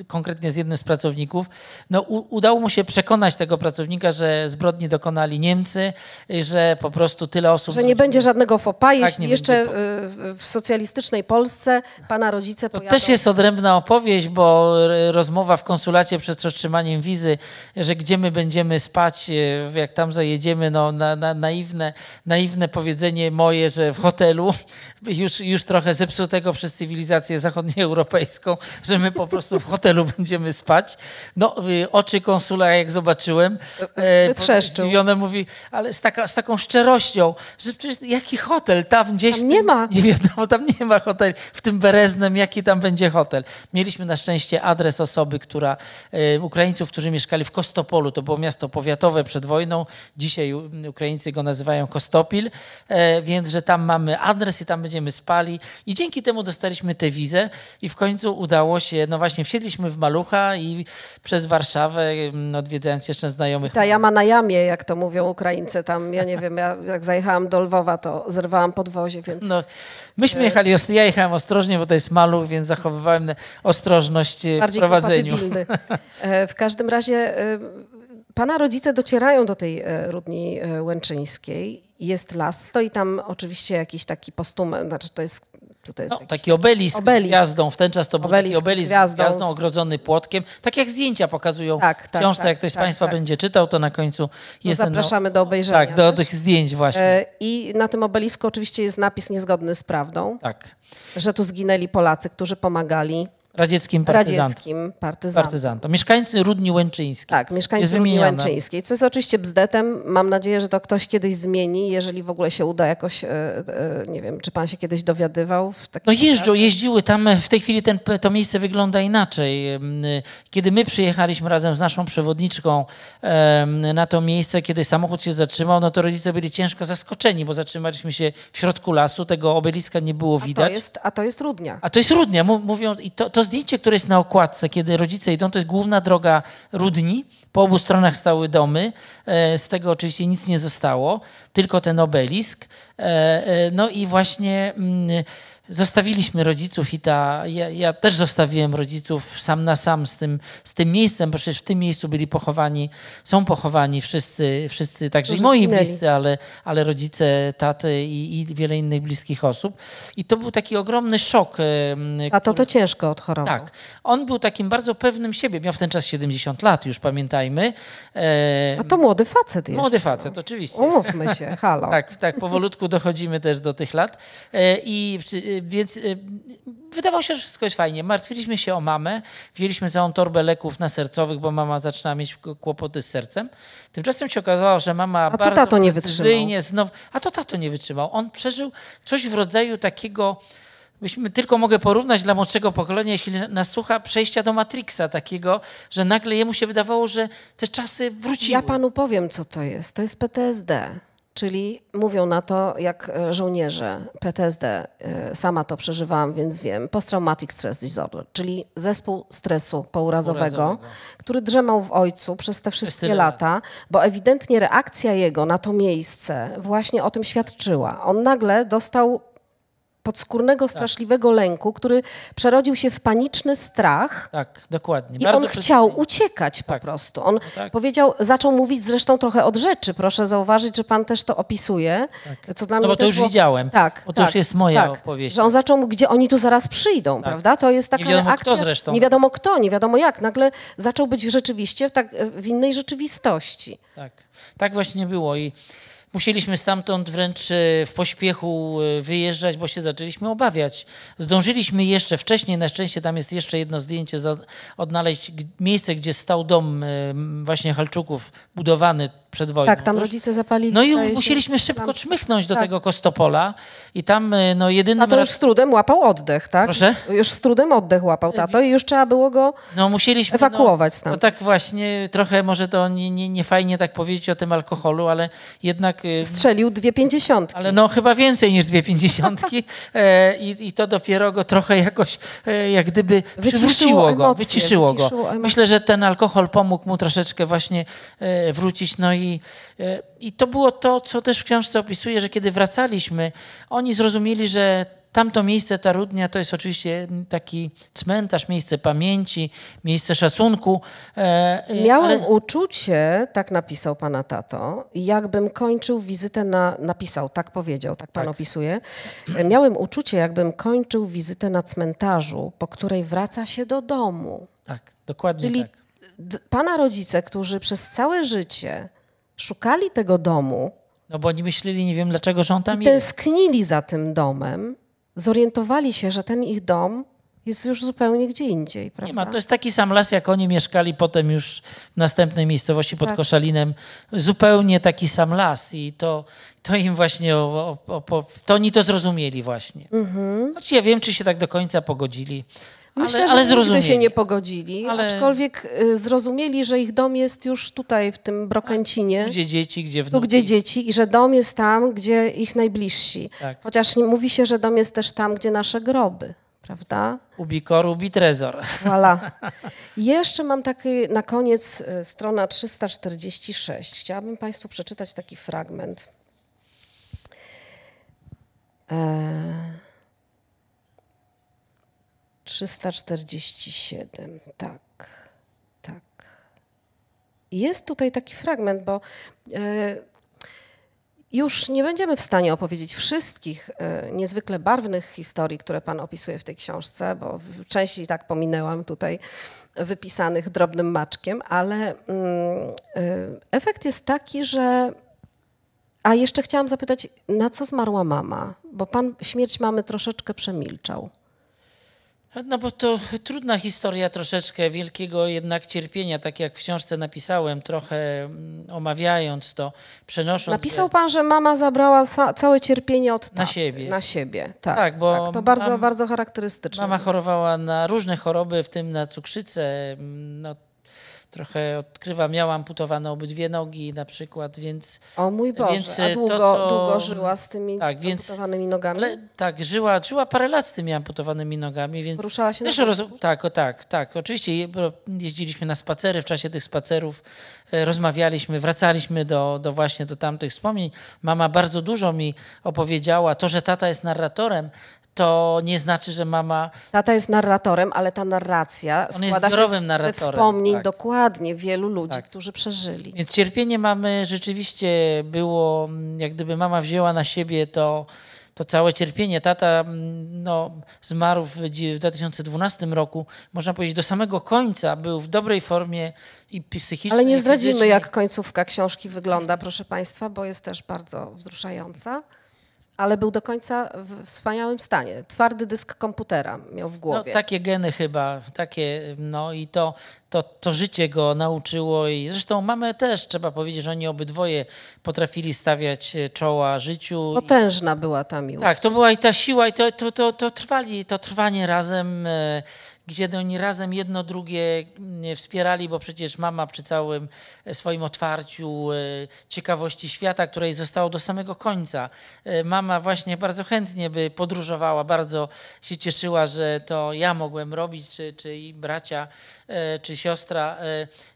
konkretnie z jednym z pracowników, no, u, udało mu się przekonać tego pracownika, że zbrodni dokonali Niemcy, że po prostu tyle osób... Że nie będzie żadnego fopa, Tak, jeśli jeszcze w- socjalistycznej Polsce pana rodzice To pojadą. też jest odrębna opowieść, bo rozmowa w konsulacie przed otrzymaniem wizy, że gdzie my będziemy spać, jak tam zajedziemy, no na, na, naiwne, naiwne powiedzenie moje, że w hotelu, już, już trochę zepsutego przez cywilizację zachodnioeuropejską, że my po prostu w hotelu będziemy spać. No, y, oczy konsula, jak zobaczyłem, e, Wytrzeszczył. zdziwione mówi, ale z, taka, z taką szczerością, że przecież jaki hotel, tam gdzieś... Tam nie tym- ma. nie wiadomo, tam nie ma hotelu. W tym Bereznem, jaki tam będzie hotel. Mieliśmy na szczęście adres osoby, która, e, Ukraińców, którzy mieszkali w Kostopolu. To było miasto powiatowe przed wojną. Dzisiaj Ukraińcy go nazywają Kostopil, e, więc że tam mamy adres i tam będziemy spali. I dzięki temu dostaliśmy tę wizę i w końcu udało się, no właśnie wsiedliśmy w Malucha i przez Warszawę, m, odwiedzając jeszcze znajomych. Ta jama na jamie, jak to mówią Ukraińcy tam, ja nie wiem, ja jak zajechałam do Lwowa, to zerwałam podwozie, więc No, myśmy jechali, os- ja jechałem ostrożnie, bo to jest maluch, więc zachowywałem ostrożność e, w bardziej prowadzeniu. E, W każdym razie e, Pana rodzice docierają do tej e, Rudni e, Łęczyńskiej. Jest las, stoi tam oczywiście jakiś taki postument, znaczy to jest, to jest? No, taki obelisk, Obelisk. z gwiazdą. W ten czas to był Obelisk taki z obelisk z gwiazdą, gwiazdą, z- ogrodzony płotkiem. Tak jak zdjęcia pokazują Tak, tak, książce. tak, jak ktoś z tak, Państwa tak. będzie czytał, to na końcu jest ten- zapraszamy do obejrzenia Tak, do tych zdjęć właśnie. E, I na tym obelisku oczywiście jest napis niezgodny z prawdą, tak. że tu zginęli Polacy, którzy pomagali Radzieckim partyzantom. radzieckim partyzantom. partyzantom. Mieszkańcy Rudni Łęczyńskiej. Tak, mieszkańcy Rudni. Łęczyńskiej, co jest oczywiście bzdetem. Mam nadzieję, że to ktoś kiedyś zmieni, jeżeli w ogóle się uda jakoś, e, e, nie wiem, czy pan się kiedyś dowiadywał? No jeżdżą, jeździły tam, w tej chwili ten, to miejsce wygląda inaczej. Kiedy my przyjechaliśmy razem z naszą przewodniczką na to miejsce, kiedy samochód się zatrzymał, no to rodzice byli ciężko zaskoczeni, bo zatrzymaliśmy się w środku lasu, tego obeliska nie było A to widać. jest, a to jest Rudnia. A to jest Rudnia, mówią, i to, to zdjęcie, które jest na okładce, kiedy rodzice idą, to jest główna droga Rudni. Po obu stronach stały domy, e, z tego oczywiście nic nie zostało, tylko ten obelisk. E, e, No i właśnie mm, zostawiliśmy rodziców i ta, ja, ja też zostawiłem rodziców sam na sam z tym, z tym miejscem, bo przecież w tym miejscu byli pochowani, są pochowani wszyscy, wszyscy także i moi bliscy, ale, ale rodzice, taty i, i wiele innych bliskich osób. I to był taki ogromny szok. A to to ciężko odchorował. tak. On był takim bardzo pewnym siebie. Miał w ten czas 70 lat, już pamiętajmy. E, A to młody facet jeszcze. młody facet, oczywiście. Umówmy się, halo. Tak, tak, powolutku dochodzimy też do tych lat. E, I więc e, wydawało się, że wszystko jest fajnie. Martwiliśmy się o mamę, wzięliśmy całą torbę leków nasercowych, bo mama zaczynała mieć kłopoty z sercem. Tymczasem się okazało, że mama to bardzo tato nie precyzyjnie Znowu, a to tato nie wytrzymał. On przeżył coś w rodzaju takiego Myśmy tylko mogę porównać dla młodszego pokolenia, jeśli nas słucha, przejścia do Matrixa takiego, że nagle jemu się wydawało, że te czasy wróciły. Ja panu powiem, co to jest. To jest PTSD. Czyli mówią na to, jak e, żołnierze PTSD, e, sama to przeżywałam, więc wiem, Post-Traumatic Stress Disorder, czyli zespół stresu pourazowego, Pourazowego. który drzemał w ojcu przez te wszystkie tyle lata, bo ewidentnie reakcja jego na to miejsce właśnie o tym świadczyła. On nagle dostał podskórnego, Tak. straszliwego lęku, który przerodził się w paniczny strach, Tak, dokładnie. i Bardzo on precyzyjnie. chciał uciekać po Tak. prostu. On tak. powiedział, zaczął mówić zresztą trochę od rzeczy. Proszę zauważyć, że pan też to opisuje. Co dla No mnie bo to już było... widziałem, Tak, bo to tak, już jest moja tak, opowieść. Że on zaczął, gdzie oni tu zaraz przyjdą, prawda? To jest taka Nie wiadomo reakcja. kto zresztą. Nie wiadomo kto, nie wiadomo jak. Nagle zaczął być rzeczywiście w, tak, w innej rzeczywistości. Tak, tak właśnie było i musieliśmy stamtąd wręcz e, w pośpiechu e, wyjeżdżać, bo się zaczęliśmy obawiać. Zdążyliśmy jeszcze wcześniej, na szczęście tam jest jeszcze jedno zdjęcie, odnaleźć miejsce, gdzie stał dom e, właśnie Halczuków budowany przed wojną. Tak, tam Już. rodzice zapalili. No i musieliśmy szybko tam- czmychnąć do Tak. tego Kostopola i tam no jedynym... Tato już raz- z trudem łapał oddech, tak? Proszę? Już z trudem oddech łapał tato i już trzeba było go... No musieliśmy Ewakuować no, stamtąd. To tak właśnie, trochę może to nie, nie, nie fajnie tak powiedzieć o tym alkoholu, ale jednak... e, Strzelił dwie pięćdziesiątki. Ale no chyba więcej niż dwie pięćdziesiątki e, i, i to dopiero go trochę jakoś e, jak gdyby Wyciszyło przywróciło go, emocje, wyciszyło go. wyciszyło emocje. Myślę, że ten alkohol pomógł mu troszeczkę właśnie e, wrócić. No i, i to było to, co też w książce opisuję, że kiedy wracaliśmy, oni zrozumieli, że Tamto miejsce, ta Rudnia, to jest oczywiście taki cmentarz, miejsce pamięci, miejsce szacunku. e, e, Miałem ale- uczucie, tak napisał pana tato, jakbym kończył wizytę na, napisał, tak powiedział, tak pan Tak. opisuje. Miałem uczucie, jakbym kończył wizytę na cmentarzu, po której wraca się do domu. Tak, dokładnie Czyli tak. pana rodzice, którzy przez całe życie szukali tego domu No bo oni myśleli, nie wiem dlaczego, że on tam i jest. tęsknili za tym domem, zorientowali się, że ten ich dom jest już zupełnie gdzie indziej, prawda? Nie ma, to jest taki sam las, jak oni mieszkali potem już w następnej miejscowości pod Tak. Koszalinem. Zupełnie taki sam las i to, to im właśnie, o, o, o, to oni to zrozumieli właśnie. Mhm. Choć ja wiem, czy się tak do końca pogodzili, Myślę, ale, że ale nigdy zrozumieli. się nie pogodzili, Ale- aczkolwiek y, zrozumieli, że ich dom jest już tutaj, w tym Brokęcinie, Gdzie dzieci, gdzie tu wnuki. gdzie dzieci i że dom jest tam, gdzie ich najbliżsi. Tak. Chociaż nie mówi się, że dom jest też tam, gdzie nasze groby, prawda? Ubi kor, ubi trezor. Voilà. Jeszcze mam taki na koniec y, strona 346. Chciałabym Państwu przeczytać taki fragment. E... 347, tak, tak. jest tutaj taki fragment, bo e, już nie będziemy w stanie opowiedzieć wszystkich e, niezwykle barwnych historii, które Pan opisuje w tej książce, bo w części tak pominęłam tutaj wypisanych drobnym maczkiem, ale mm, e, efekt jest taki, że. A jeszcze chciałam zapytać, na co zmarła mama? Bo Pan śmierć mamy troszeczkę przemilczał. No bo to trudna historia troszeczkę wielkiego jednak cierpienia, tak jak w książce napisałem, trochę mm, omawiając to, przenosząc... Napisał pan, że mama zabrała ca- całe cierpienie od Na taty, siebie. Na siebie, tak. Tak, bo tak, to bardzo, mam- bardzo charakterystyczne. Mama chorowała na różne choroby, w tym na cukrzycę. mm, No, trochę odkrywa, miała amputowane obydwie nogi na przykład, więc... O mój Boże, Więc, a e, to, długo, co- długo żyła z tymi Tak, więc- amputowanymi nogami? Ale tak, żyła, żyła parę lat z tymi amputowanymi nogami, więc... Poruszała się na też roz... Tak, o, tak, tak. Oczywiście jeździliśmy na spacery, w czasie tych spacerów e, rozmawialiśmy, wracaliśmy do, do właśnie do tamtych wspomnień. Mama bardzo dużo mi opowiedziała. To, że tata jest narratorem, to nie znaczy, że mama Tata jest narratorem, ale ta narracja On jest składa się zbiorowym z, ze narratorem, wspomnień tak. dokładnie wielu ludzi, Tak. którzy przeżyli. Więc cierpienie mamy rzeczywiście było, mm, jak gdyby mama wzięła na siebie to, to całe cierpienie. Tata mm, no, zmarł w dzi- w 2012 roku, można powiedzieć do samego końca, był w dobrej formie i psychicznej, Ale nie zdradzimy, jak końcówka książki wygląda, proszę Państwa, bo jest też bardzo wzruszająca. Ale był do końca w wspaniałym stanie. Twardy dysk komputera miał w No, głowie. takie geny chyba, takie, no i to, to, to życie go nauczyło i zresztą mamę też, trzeba powiedzieć, że oni obydwoje potrafili stawiać e, czoła życiu. Potężna była ta miłość. Tak, to była i ta siła, i to, to, to, to trwali, to trwanie razem, e, gdzie oni razem jedno drugie mm, wspierali, bo przecież mama przy całym e, swoim otwarciu, e, ciekawości świata, której zostało do samego końca. e, Mama właśnie bardzo chętnie by podróżowała, bardzo się cieszyła, że to ja mogłem robić, czy, czy i bracia, czy siostra.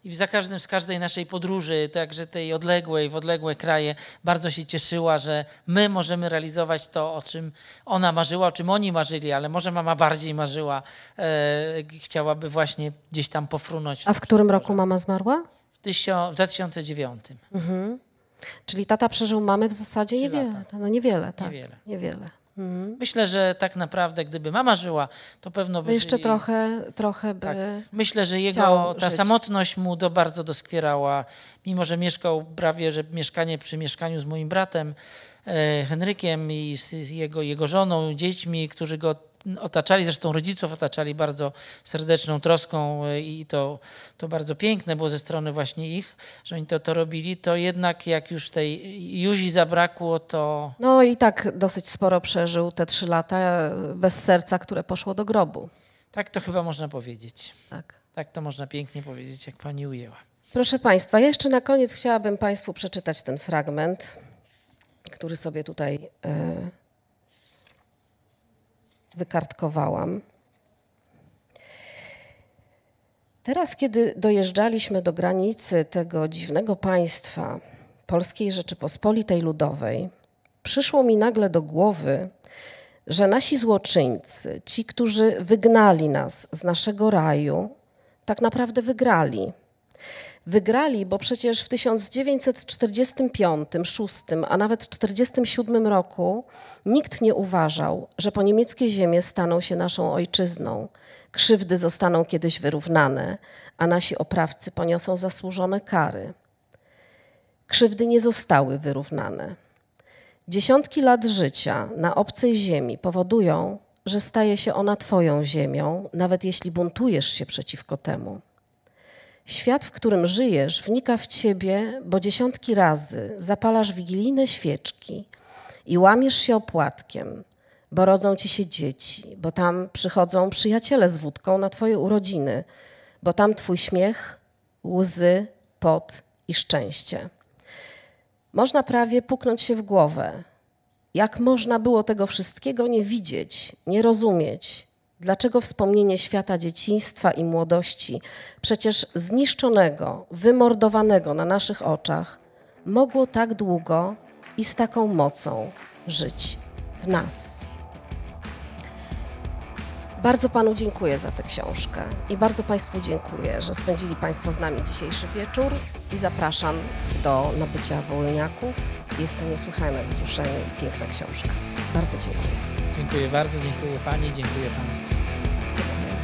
I za każdym z każdej naszej podróży, także tej odległej, w odległe kraje, bardzo się cieszyła, że my możemy realizować to, o czym ona marzyła, o czym oni marzyli, ale może mama bardziej marzyła, chciałaby właśnie gdzieś tam pofrunąć. A w którym roku mama zmarła? W, tysio, w 2009. Czyli tata przeżył mamy w zasadzie niewiele. No niewiele, tak. Niewiele. Niewiele. Mhm. Myślę, że tak naprawdę, gdyby mama żyła, to pewno by No jeszcze żyli- trochę, trochę by... Tak. Myślę, że jego ta żyć. samotność mu do bardzo doskwierała, mimo że mieszkał prawie, że mieszkanie przy mieszkaniu z moim bratem e, Henrykiem i z jego, jego żoną, dziećmi, którzy go otaczali, zresztą rodziców otaczali bardzo serdeczną troską e, i to, to bardzo piękne było ze strony właśnie ich, że oni to, to robili, to jednak jak już tej Juzi zabrakło, to No i tak dosyć sporo przeżył te trzy lata e, bez serca, które poszło do grobu. tak to chyba można powiedzieć. Tak. Tak to można pięknie powiedzieć, jak pani ujęła. Proszę Państwa, ja jeszcze na koniec chciałabym Państwu przeczytać ten fragment, który sobie tutaj e, wykartkowałam. Teraz, kiedy dojeżdżaliśmy do granicy tego dziwnego państwa, Polskiej Rzeczypospolitej Ludowej, przyszło mi nagle do głowy, że nasi złoczyńcy, ci, którzy wygnali nas z naszego raju, tak naprawdę wygrali. Wygrali, bo przecież w 1945, 6, a nawet 1947 roku nikt nie uważał, że po niemieckie ziemie staną się naszą ojczyzną. Krzywdy zostaną kiedyś wyrównane, a nasi oprawcy poniosą zasłużone kary. Krzywdy nie zostały wyrównane. Dziesiątki lat życia na obcej ziemi powodują, że staje się ona Twoją ziemią, nawet jeśli buntujesz się przeciwko temu. Świat, w którym żyjesz, wnika w ciebie, bo dziesiątki razy zapalasz wigilijne świeczki i łamiesz się opłatkiem, bo rodzą ci się dzieci, bo tam przychodzą przyjaciele z wódką na twoje urodziny, bo tam twój śmiech, łzy, pot i szczęście. Można prawie puknąć się w głowę. Jak można było tego wszystkiego nie widzieć, nie rozumieć? Dlaczego wspomnienie świata dzieciństwa i młodości, przecież zniszczonego, wymordowanego na naszych oczach, mogło tak długo i z taką mocą żyć w nas? Bardzo Panu dziękuję za tę książkę i bardzo Państwu dziękuję, że spędzili Państwo z nami dzisiejszy wieczór i zapraszam do nabycia Wołyniaków. Jest to niesłychane wzruszenie i piękna książka. Bardzo dziękuję. Dziękuję bardzo, dziękuję Pani, dziękuję Państwu.